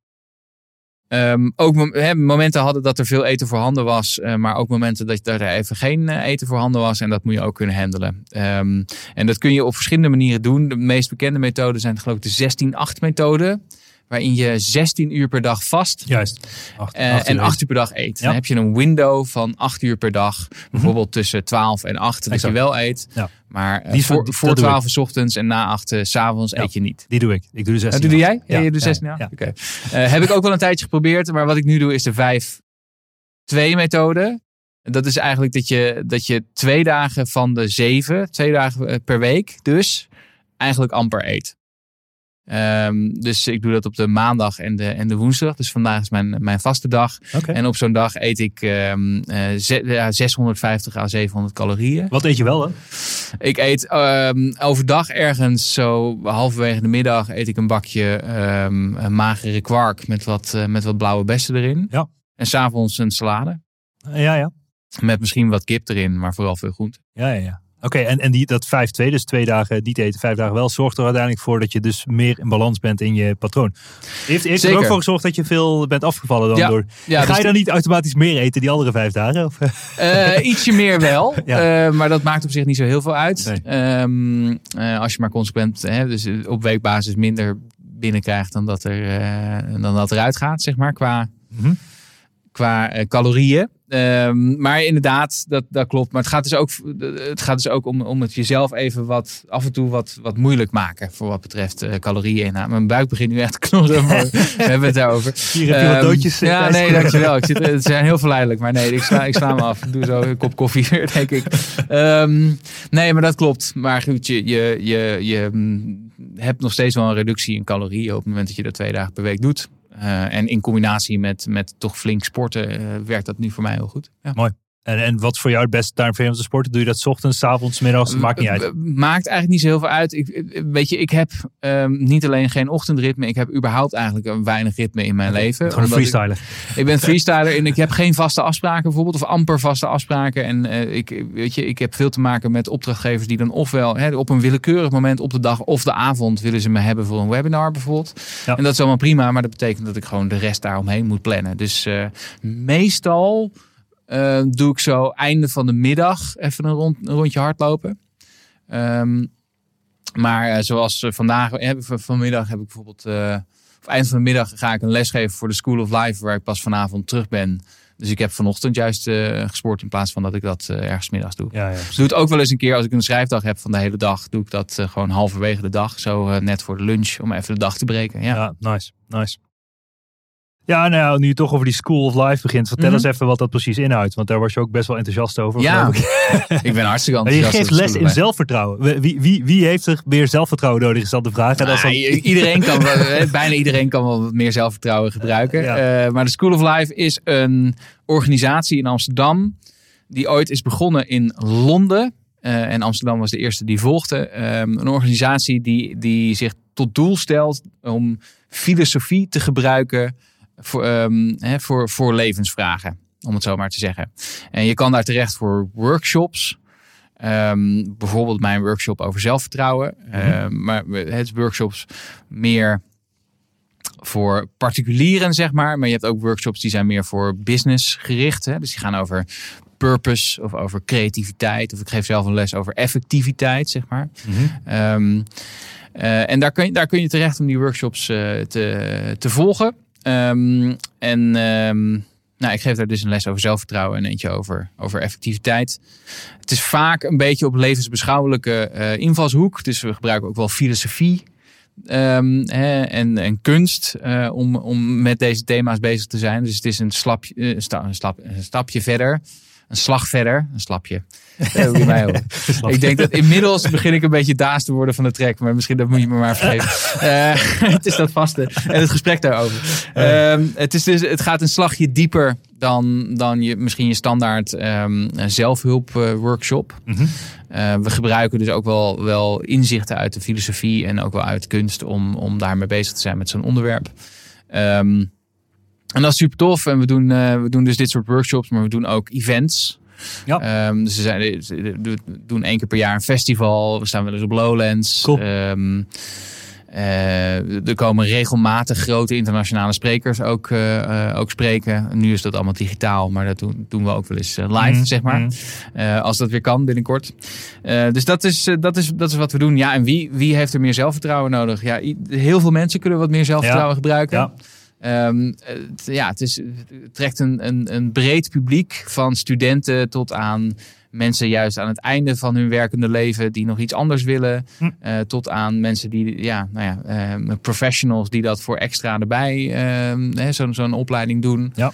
Ehm, ook momenten hadden dat er veel eten voorhanden was, eh, maar ook momenten dat er even geen eh, eten voorhanden was. En dat moet je ook kunnen handelen. Ehm, en dat kun je op verschillende manieren doen. De meest bekende methoden zijn geloof ik de 16-8 methode. Waarin je 16 uur per dag vast Juist. Acht- eh, acht en uur 8 uur per dag eet. Ja. Mhm. Dan heb je een window van 8 uur per dag. Bijvoorbeeld tussen 12 en 8 dat Exact. je wel eet. Ja. Maar eh, Die voor, die- voor dat doe 12 uur 's ochtends en na 8 uur 's avonds Ja. eet je niet. Die doe ik. Ik doe de 16. Dat doe jij? Ja, je doet ja, 16 ja. Eh, heb ik ook wel een tijdje geprobeerd. Maar wat ik nu doe is de 5-2 methode. Dat is eigenlijk dat je, dat je twee dagen van de zeven, twee dagen eh, per week dus, eigenlijk amper eet. Ehm, dus ik doe dat op de maandag en de, en de woensdag. Dus vandaag is mijn, mijn vaste dag. En op zo'n dag eet ik ehm, eh, ze- ja, 650 à 700 calorieën. Wat eet je wel, hè? Ik eet ehm, overdag ergens zo halverwege de middag eet ik een bakje ehm, een magere kwark met wat, eh, met wat blauwe bessen erin. Ja. En s'avonds een salade. Ja, ja. Met misschien wat kip erin, maar vooral veel groente. Ja, ja, ja. Oké, en, en die, dat 5-2, dus twee dagen niet eten, vijf dagen wel, zorgt er uiteindelijk voor dat je dus meer in balans bent in je patroon. Heeft, heeft er ook voor gezorgd dat je veel bent afgevallen dan Ja. door... Ja, Ga dus je dan niet automatisch meer eten die andere vijf dagen? Of? Eh, ietsje meer wel, Ja. Eh, maar dat maakt op zich niet zo heel veel uit. Nee. Ehm, eh, als je maar consequent, hè, dus op weekbasis minder binnenkrijgt dan dat er, dan dat eruit gaat, zeg maar, qua, Mhm. qua calorieën. Ehm, maar inderdaad, dat, dat klopt. Maar het gaat dus ook, het gaat dus ook om, om het jezelf even wat af en toe wat, wat moeilijk maken voor wat betreft eh calorieën. Mijn buik begint nu echt te knorren, maar we hebben het daarover. Hier heb je wat Ehm, doodjes. Ja, nee, dankjewel. Ik zit, het zijn heel verleidelijk, maar nee, ik sla, ik sla me af. Ik doe zo een kop koffie weer, denk ik. Ehm, nee, maar dat klopt. Maar goed, je, je, je, je mm, hebt nog steeds wel een reductie in calorieën op het moment dat je dat twee dagen per week doet. Eh, en in combinatie met, met toch flink sporten eh, werkt dat nu voor mij heel goed. Ja. En, en wat voor jou het beste timeframe om te sporten? Doe je dat ochtends, 's avonds, middags? Maakt niet uit. Maakt eigenlijk niet zo heel veel uit. Ik, weet je, ik heb ehm, niet alleen geen ochtendritme, ik heb überhaupt eigenlijk een weinig ritme in mijn leven. Gewoon een ik- freestyler. Ik ben freestyler en ik heb geen vaste afspraken bijvoorbeeld, of amper vaste afspraken. En eh, ik, weet je, ik heb veel te maken met opdrachtgevers die dan ofwel hè, op een willekeurig moment op de dag of de avond willen ze me hebben voor een webinar bijvoorbeeld. Ja. En dat is allemaal prima, maar dat betekent dat ik gewoon de rest daaromheen moet plannen. Dus eh, meestal eh, doe ik zo einde van de middag even een, rond, een rondje hardlopen. Ehm, maar eh, zoals eh, vandaag, van- vanmiddag heb ik bijvoorbeeld, eh, of eind van de middag ga ik een les geven voor de School of Life, waar ik pas vanavond terug ben. Dus ik heb vanochtend juist eh, gesport in plaats van dat ik dat ergens middags doe. Ja, ja. Ik doe het ook wel eens een keer als ik een schrijfdag heb van de hele dag. Doe ik dat gewoon halverwege de dag, zo net voor de lunch, om even de dag te breken. Ja. Ja, nice, nice. Ja, nou nu je toch over die School of Life begint, vertel Mhm. eens even wat dat precies inhoudt. Want daar was je ook best wel enthousiast over. Ja, ik. ik ben hartstikke Maar je enthousiast. geeft les in zelfvertrouwen. Wie, wie, wie heeft er meer zelfvertrouwen nodig, is dat de vraag. Dat dan- Nou, i- iedereen kan, bijna iedereen kan wel wat meer zelfvertrouwen gebruiken. Ja. Eh, maar de School of Life is een organisatie in Amsterdam. Die ooit is begonnen in Londen. Eh, en Amsterdam was de eerste die volgde. Ehm, een organisatie die, die zich tot doel stelt om filosofie te gebruiken voor, ehm, hè, voor, voor levensvragen. Om het zo maar te zeggen. En je kan daar terecht voor workshops. Ehm, bijvoorbeeld mijn workshop over zelfvertrouwen. Ehm, maar het workshops meer voor particulieren, zeg maar. Maar je hebt ook workshops die zijn meer voor business gericht. Hè? Dus die gaan over purpose of over creativiteit. Of ik geef zelf een les over effectiviteit, zeg maar. Mhm. Eh, en daar kun, je, daar kun je terecht om die workshops eh, te, te volgen. Ehm, en ehm, nou, ik geef daar dus een les over zelfvertrouwen en eentje over, over effectiviteit. Het is vaak een beetje op levensbeschouwelijke eh, invalshoek. Dus we gebruiken ook wel filosofie ehm, hè, en, en kunst eh, om, om met deze thema's bezig te zijn. Dus het is een, eh, een stapje verder. Een slag verder. Een slapje. Eh, hoe je mij hoort. Ik denk dat inmiddels begin ik een beetje daas te worden van de trek. Maar misschien dat moet je me maar vergeven. Eh, het is dat vaste. En het gesprek daarover. Ehm, het, is dus, het gaat een slagje dieper dan, dan je, misschien je standaard ehm zelfhulp eh, workshop. Mhm. Eh, we gebruiken dus ook wel, wel inzichten uit de filosofie en ook wel uit kunst om, om daarmee bezig te zijn met zo'n onderwerp. Ehm, en dat is super tof. En we doen, eh, we doen dus dit soort workshops, maar we doen ook events. Ja. Ehm, dus we, zijn, we doen één keer per jaar een festival. We staan wel eens op Lowlands. Cool. Ehm, eh, er komen regelmatig grote internationale sprekers ook, eh, eh, ook spreken. Nu is dat allemaal digitaal, maar dat doen, doen we ook wel eens eh, live, Mhm, zeg maar. mhm. Eh, als dat weer kan binnenkort. Eh, dus dat is, eh, dat, is, dat is wat we doen. Ja, en wie, wie heeft er meer zelfvertrouwen nodig? Ja, heel veel mensen kunnen wat meer zelfvertrouwen gebruiken. Ja. Ehm, het, ja, het, is, het trekt een, een, een breed publiek van studenten tot aan mensen juist aan het einde van hun werkende leven die nog iets anders willen. Hm. eh, tot aan mensen die, ja, nou ja, ehm, professionals die dat voor extra erbij, ehm, zo'n zo'n opleiding doen. Ja.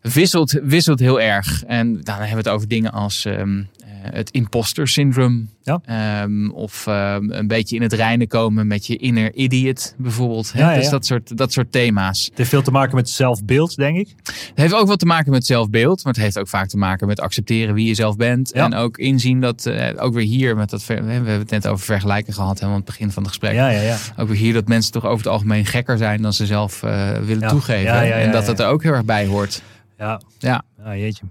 Wisselt, wisselt heel erg. En dan hebben we het over dingen als het imposter syndroom. Ja. Ehm, of ehm, een beetje in het reinen komen met je inner idiot bijvoorbeeld. hè. Ja, ja, Dus dat soort, dat soort thema's. Het heeft veel te maken met zelfbeeld, denk ik. Het heeft ook wat te maken met zelfbeeld, maar het heeft ook vaak te maken met accepteren wie je zelf bent. En ook inzien dat, eh, ook weer hier, met dat, we hebben het net over vergelijken gehad helemaal aan het begin van het gesprek. Ja, ja, ja. Ook weer hier dat mensen toch over het algemeen gekker zijn dan ze zelf eh, willen toegeven. En dat dat er ook heel erg bij hoort. Ja. Ja. Ja, jeetje.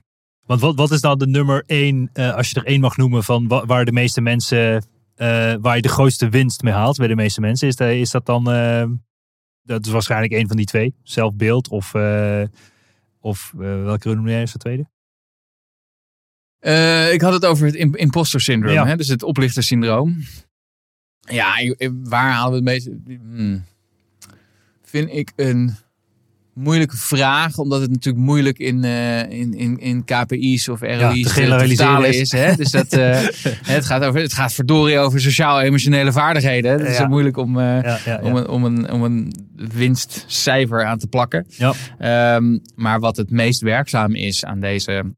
Want wat, wat is nou de nummer één, eh, als je er één mag noemen, van wa- waar de meeste mensen, eh, waar je de grootste winst mee haalt bij de meeste mensen? Is, dat is dat dan, eh, dat is waarschijnlijk één van die twee, zelfbeeld of, of welke noem jij als de tweede? Ik had het over het im- imposter syndroom, Ja. hè? dus het oplichtersyndroom. Ja, waar halen we het meeste? Hmm. Vind ik een moeilijke vraag, omdat het natuurlijk moeilijk in, eh, in, in, in KPI's of ROI's te te, generaliseren is. is. Hè? Dus dat, eh, het, gaat over, het gaat verdorie over sociaal-emotionele vaardigheden. Het is Ja. moeilijk om, eh, Ja, ja, ja. om, een, om, een, om een winstcijfer aan te plakken. Ja. Ehm, maar wat het meest werkzaam is aan deze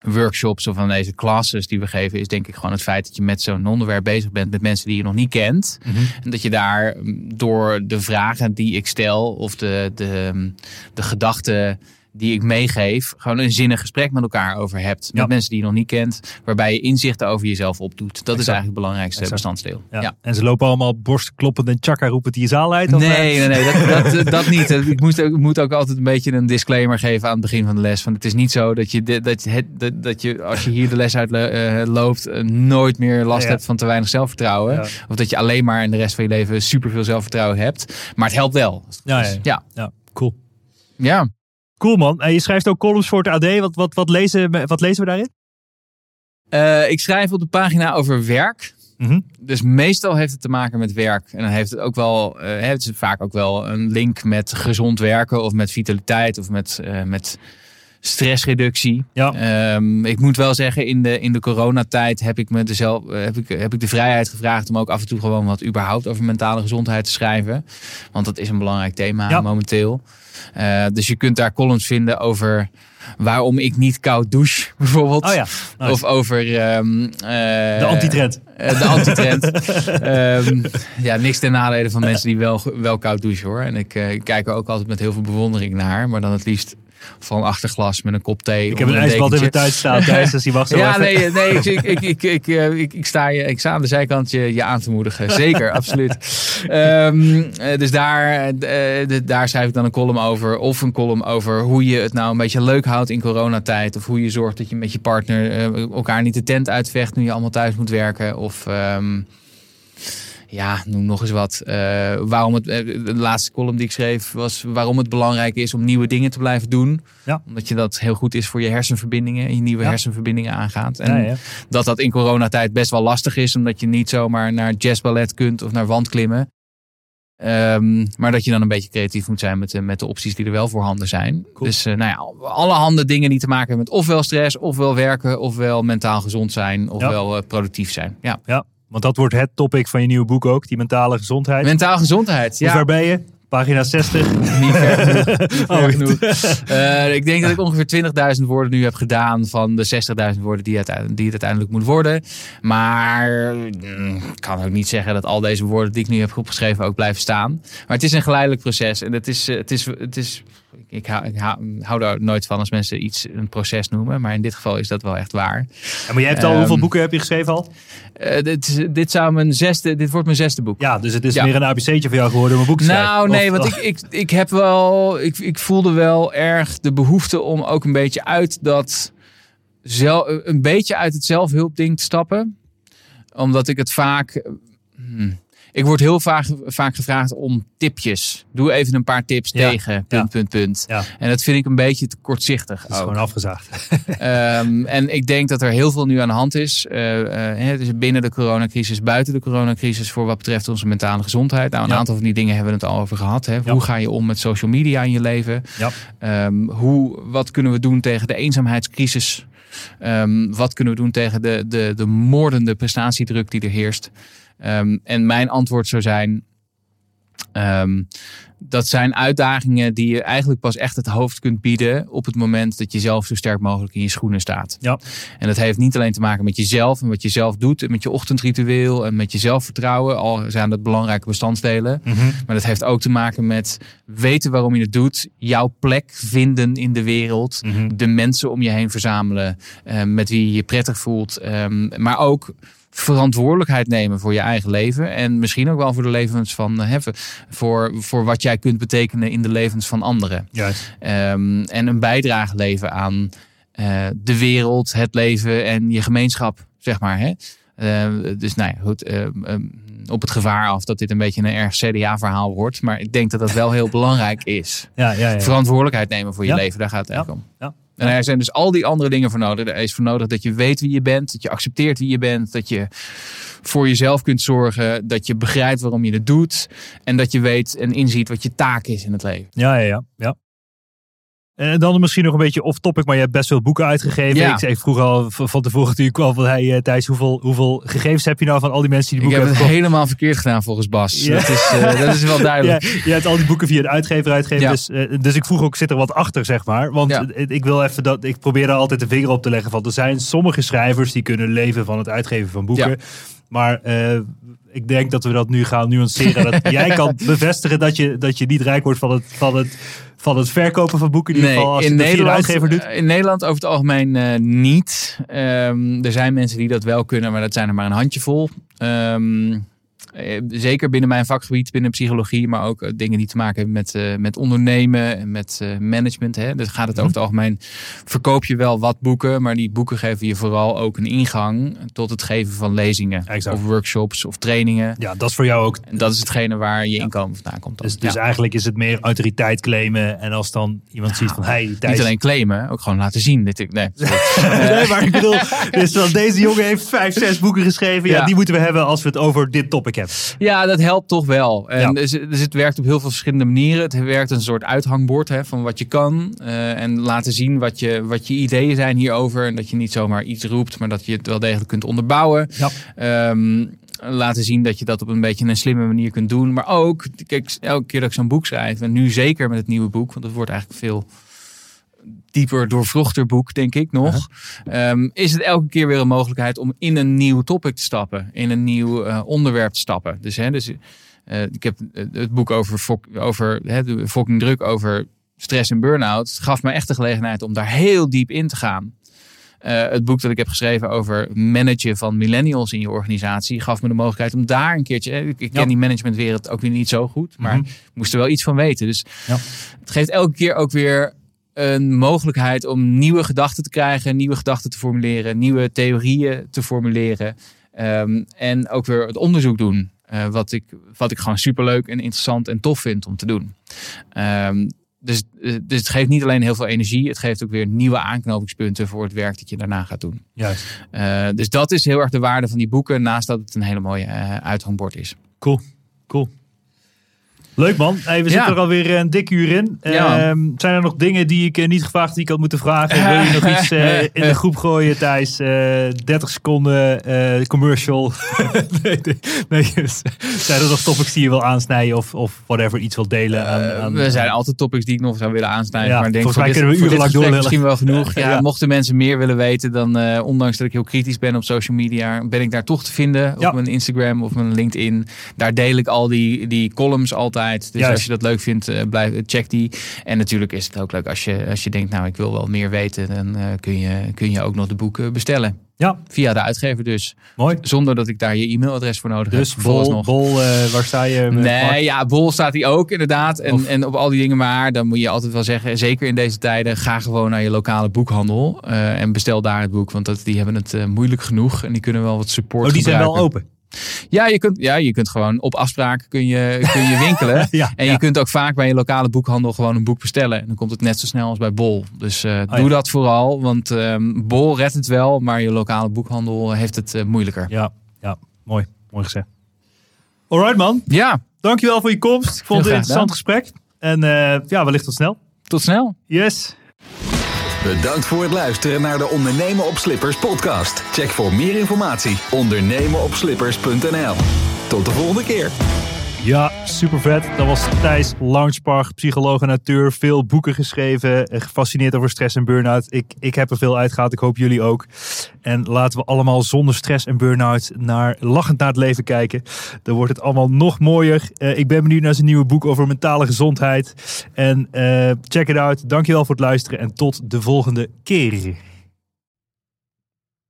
workshops of aan deze classes die we geven, is denk ik gewoon het feit dat je met zo'n onderwerp bezig bent met mensen die je nog niet kent. Mhm. En dat je daar mm, door de vragen die ik stel of de, de, de gedachten die ik meegeef, gewoon een zinnig gesprek met elkaar over hebt. Met Ja. mensen die je nog niet kent, waarbij je inzichten over jezelf opdoet. Dat is eigenlijk het belangrijkste Exact. bestanddeel. Ja. Ja. En ze lopen allemaal borstkloppend en chakka roepend die zaal uit? eh? Nee, nee, nee, dat, dat, dat niet. Ik moet, ook, ik moet ook altijd een beetje een disclaimer geven aan het begin van de les. Van het is niet zo dat je, dat, je het, dat, je als je hier de les uit eh, loopt, eh, nooit meer last Ja. hebt van te weinig zelfvertrouwen. Of dat je alleen maar in de rest van je leven superveel zelfvertrouwen hebt. Maar het helpt wel. Ja, ja. ja. Ja, cool. ja. Cool man. En je schrijft ook columns voor het AD. Wat, wat, wat, lezen, we- wat lezen we daarin? Eh, ik schrijf op de pagina over werk. Mhm. Dus meestal heeft het te maken met werk. En dan heeft het ook wel, eh, het is vaak ook wel een link met gezond werken of met vitaliteit of met, eh, met stressreductie. Ja. Ehm, ik moet wel zeggen, in de, in de coronatijd heb ik, me dezelf, eh, heb, ik, heb ik de vrijheid gevraagd om ook af en toe gewoon wat überhaupt over mentale gezondheid te schrijven. Want dat is een belangrijk thema Ja. momenteel. Eh, dus je kunt daar columns vinden over waarom ik niet koud douche, bijvoorbeeld. Oh ja. Nice. Of over ehm, eh, de antitrend. de antitrend. Ehm, ja, niks ten nadele van mensen die wel, wel koud douchen hoor. En ik, ik kijk er ook altijd met heel veel bewondering naar. Maar dan het liefst van achter glas met een kop thee. Ik heb een ijsbad in mijn tuin staan thuis, dus die wacht zo Ja, nee, nee ik, ik, ik, ik, ik, eh, ik, ik sta je, ik sta aan de zijkant je, je aan te moedigen. Zeker, absoluut. Ehm, eh, dus daar, eh, daar schrijf ik dan een column over. Of een column over hoe je het nou een beetje leuk houdt in coronatijd. Of hoe je zorgt dat je met je partner elkaar niet de tent uitvecht nu je allemaal thuis moet werken. Of... ehm, ja, noem nog eens wat. Eh, waarom het, eh, de laatste column die ik schreef was waarom het belangrijk is om nieuwe dingen te blijven doen. Ja. Omdat je dat heel goed is voor je hersenverbindingen en je nieuwe Ja. hersenverbindingen aangaat. En Ja, dat dat in coronatijd best wel lastig is, omdat je niet zomaar naar jazzballet kunt of naar wandklimmen. Ehm, maar dat je dan een beetje creatief moet zijn met, de- met de opties die er wel voorhanden zijn. Cool. Dus eh, nou ja, allerhande dingen die te maken hebben met ofwel stress, ofwel werken, ofwel mentaal gezond zijn, ofwel productief zijn. Ja. Ja, want dat wordt het topic van je nieuwe boek ook, die mentale gezondheid. Mentaal gezondheid. Hoe Ja. ver ben je? Pagina 60. Niet ver genoeg. Niet ver Oh, genoeg. Eh, ik denk dat ik ongeveer 20.000 woorden nu heb gedaan van de 60.000 woorden die, uiteindelijk, die het uiteindelijk moet worden. Maar mm, ik kan ook niet zeggen dat al deze woorden die ik nu heb opgeschreven ook blijven staan. Maar het is een geleidelijk proces. En het is, eh, het is, het is ik, hou, ik hou, hou er nooit van als mensen iets een proces noemen. Maar in dit geval is dat wel echt waar. Ja, maar jij hebt al, Ehm, hoeveel boeken heb je geschreven al? Eh, dit, is- dit, zou mijn zesde, dit wordt mijn zesde boek. Ja, dus het is Ja. meer een ABC'tje voor jou geworden om een boek te schrijven. Nou, nee, want ik, ik, ik heb wel. Ik, ik voelde wel erg de behoefte om ook een beetje uit dat. Zel, een beetje uit het zelfhulpding te stappen. Omdat ik het vaak. hmm, ik word heel vaak, vaak gevraagd om tipjes. Doe even een paar tips Ja, tegen. Punt, ja. punt, punt. Ja. En dat vind ik een beetje te kortzichtig. Het is ook. gewoon afgezaagd. Ehm, en ik denk dat er heel veel nu aan de hand is. Hè, dus binnen de coronacrisis, buiten de coronacrisis, voor wat betreft onze mentale gezondheid. Nou, een aantal van die dingen hebben we het al over gehad. Hè. Hoe ga je om met social media in je leven? Ehm, hoe, wat kunnen we doen tegen de eenzaamheidscrisis? Ehm, wat kunnen we doen tegen de, de, de moordende prestatiedruk die er heerst? Ehm, en mijn antwoord zou zijn. ehm, dat zijn uitdagingen die je eigenlijk pas echt het hoofd kunt bieden op het moment dat je zelf zo sterk mogelijk in je schoenen staat. Ja. En dat heeft niet alleen te maken met jezelf en wat je zelf doet en met je ochtendritueel en met je zelfvertrouwen, al zijn dat belangrijke bestandsdelen. Mhm. Maar dat heeft ook te maken met weten waarom je het doet, jouw plek vinden in de wereld, Mhm. de mensen om je heen verzamelen eh, met wie je je prettig voelt, ehm, maar ook verantwoordelijkheid nemen voor je eigen leven en misschien ook wel voor de levens van eh, hè, voor, voor wat jij kunt betekenen in de levens van anderen. Juist. Ehm, en een bijdrage leveren aan eh, de wereld, het leven en je gemeenschap, zeg maar. Hè? Eh, dus nou ja, goed. ehm, ehm, op het gevaar af dat dit een beetje een erg CDA-verhaal wordt. Maar ik denk dat dat wel heel belangrijk is. Ja, ja, ja. Verantwoordelijkheid nemen voor je leven, daar gaat het eigenlijk om. Ja. En er zijn dus al die andere dingen voor nodig. Er is voor nodig dat je weet wie je bent, dat je accepteert wie je bent, dat je voor jezelf kunt zorgen, dat je begrijpt waarom je het doet en dat je weet en inziet wat je taak is in het leven. Ja, ja, ja. ja. En dan misschien nog een beetje off-topic, maar je hebt best veel boeken uitgegeven. Ja. Ik, ik vroeg al van tevoren natuurlijk al van, hey eh, Thijs, hoeveel, hoeveel gegevens heb je nou van al die mensen die die Ik boeken heb het hebben helemaal verkeerd gedaan volgens Bas. Ja. Dat, is, eh, dat is wel duidelijk. Ja, je hebt al die boeken via de uitgever uitgegeven. Ja. Dus, eh, dus ik vroeg ook, zit er wat achter, zeg maar? Want eh, ik wil even dat, ik probeer daar altijd de vinger op te leggen van, er zijn sommige schrijvers die kunnen leven van het uitgeven van boeken. Ja. Maar eh, ik denk dat we dat nu gaan nuanceren. Dat jij kan bevestigen dat je, dat je niet rijk wordt van het, van het, van het verkopen van boeken. In ieder geval als in Nederland, doet. eh, in Nederland over het algemeen eh, niet. Ehm, er zijn mensen die dat wel kunnen, maar dat zijn er maar een handjevol. Eh, zeker binnen mijn vakgebied, binnen psychologie, maar ook eh, dingen die te maken hebben met, eh, met ondernemen en met eh, management. Hè. Dus gaat het Mhm. over het algemeen, verkoop je wel wat boeken, maar die boeken geven je vooral ook een ingang tot het geven van lezingen Exact. of workshops of trainingen. Ja, dat is voor jou ook. En dat is hetgene waar je inkomen vandaan komt. dan. Dus, dus Ja. eigenlijk is het meer autoriteit claimen. En als dan iemand ziet van, hey, Thijs... Niet alleen claimen, ook gewoon laten zien. Dit ik, nee, nee, maar ik bedoel, dus deze jongen heeft vijf, zes boeken geschreven. Ja, Ja. die moeten we hebben als we het over dit topic Ja, dat helpt toch wel. En Ja. dus, dus het werkt op heel veel verschillende manieren. Het werkt een soort uithangbord hè, van wat je kan. eh, en laten zien wat je, wat je ideeën zijn hierover. En dat je niet zomaar iets roept, maar dat je het wel degelijk kunt onderbouwen. Ja. Ehm, laten zien dat je dat op een beetje een slimme manier kunt doen. Maar ook, kijk, elke keer dat ik zo'n boek schrijf, en nu zeker met het nieuwe boek, want het wordt eigenlijk veel dieper doorvrochter boek, denk ik nog. Ehm, is het elke keer weer een mogelijkheid om in een nieuw topic te stappen. In een nieuw eh, onderwerp te stappen. Dus, hè, dus eh, ik heb het boek over, fok, over hè, de fucking druk over stress en burn-out. Gaf me echt de gelegenheid om daar heel diep in te gaan. Eh, het boek dat ik heb geschreven over managen van millennials in je organisatie gaf me de mogelijkheid om daar een keertje. Ik, ik ken Ja. die managementwereld ook weer niet zo goed, maar ik moest er wel iets van weten. Dus Ja. het geeft elke keer ook weer een mogelijkheid om nieuwe gedachten te krijgen, nieuwe gedachten te formuleren, nieuwe theorieën te formuleren. Ehm, en ook weer het onderzoek doen. eh, wat, ik, wat ik gewoon superleuk en interessant en tof vind om te doen. Ehm, dus, eh, dus het geeft niet alleen heel veel energie, het geeft ook weer nieuwe aanknopingspunten voor het werk dat je daarna gaat doen. Juist. Eh, dus dat is heel erg de waarde van die boeken, naast dat het een hele mooie uithangbord is. Cool. Cool. Leuk man. Hey, we zitten er alweer een dik uur in. Ja. Ehm, zijn er nog dingen die ik eh, niet gevraagd die ik had moeten vragen? Wil je nog iets eh, in de groep gooien, Thijs? Eh 30 seconden eh, commercial. nee, nee, nee. Zijn er nog topics die je wil aansnijden of, of whatever, iets wil delen? Aan, aan, er zijn altijd topics die ik nog zou willen aansnijden. Ja, maar denk volgens voor mij kunnen we urenlang misschien wel genoeg. Ja, Ja. Mochten mensen meer willen weten, dan eh, ondanks dat ik heel kritisch ben op social media, ben ik daar toch te vinden. Op mijn Instagram of mijn LinkedIn. Daar deel ik al die, die columns altijd. Dus Juist. als je dat leuk vindt, eh, blijf, check die. En natuurlijk is het ook leuk als je, als je denkt, nou ik wil wel meer weten. Dan eh, kun, je, kun je ook nog de boeken bestellen. Ja, Via de uitgever dus. mooi. Zonder dat ik daar je e-mailadres voor nodig Dus heb. bol, vooralsnog. bol eh, waar sta je? Mark? Nee, ja, Bol staat hij ook inderdaad. En, Of- en op al die dingen. Maar dan moet je altijd wel zeggen, zeker in deze tijden, ga gewoon naar je lokale boekhandel. en bestel daar het boek. Want dat, die hebben het moeilijk genoeg. En die kunnen wel wat support Oh, die zijn wel open. Ja, je kunt, ja, je kunt gewoon op afspraak kun je, kun je winkelen. Ja, En ja. je kunt ook vaak bij je lokale boekhandel gewoon een boek bestellen. En dan komt het net zo snel als bij Bol. Dus eh, doe Oh, ja. dat vooral. Want ehm, Bol redt het wel, maar je lokale boekhandel heeft het eh, moeilijker. Ja, ja, mooi. Mooi gezegd. Alright man, Ja, dankjewel voor je komst. Ik vond het een interessant gesprek. En eh, ja, wellicht tot snel. tot snel. Yes. Bedankt voor het luisteren naar de Ondernemen op Slippers podcast. Check voor meer informatie ondernemenopslippers.nl. Tot de volgende keer. Ja, super vet. Dat was Thijs Launchpark, psycholoog en auteur. Veel boeken geschreven, eh, gefascineerd over stress en burn-out. Ik, ik heb er veel uitgehaald, ik hoop jullie ook. En laten we allemaal zonder stress en burn-out naar lachend naar het leven kijken. Dan wordt het allemaal nog mooier. Eh, ik ben benieuwd naar zijn nieuwe boek over mentale gezondheid. En eh, check it out. Dankjewel voor het luisteren en tot de volgende keer.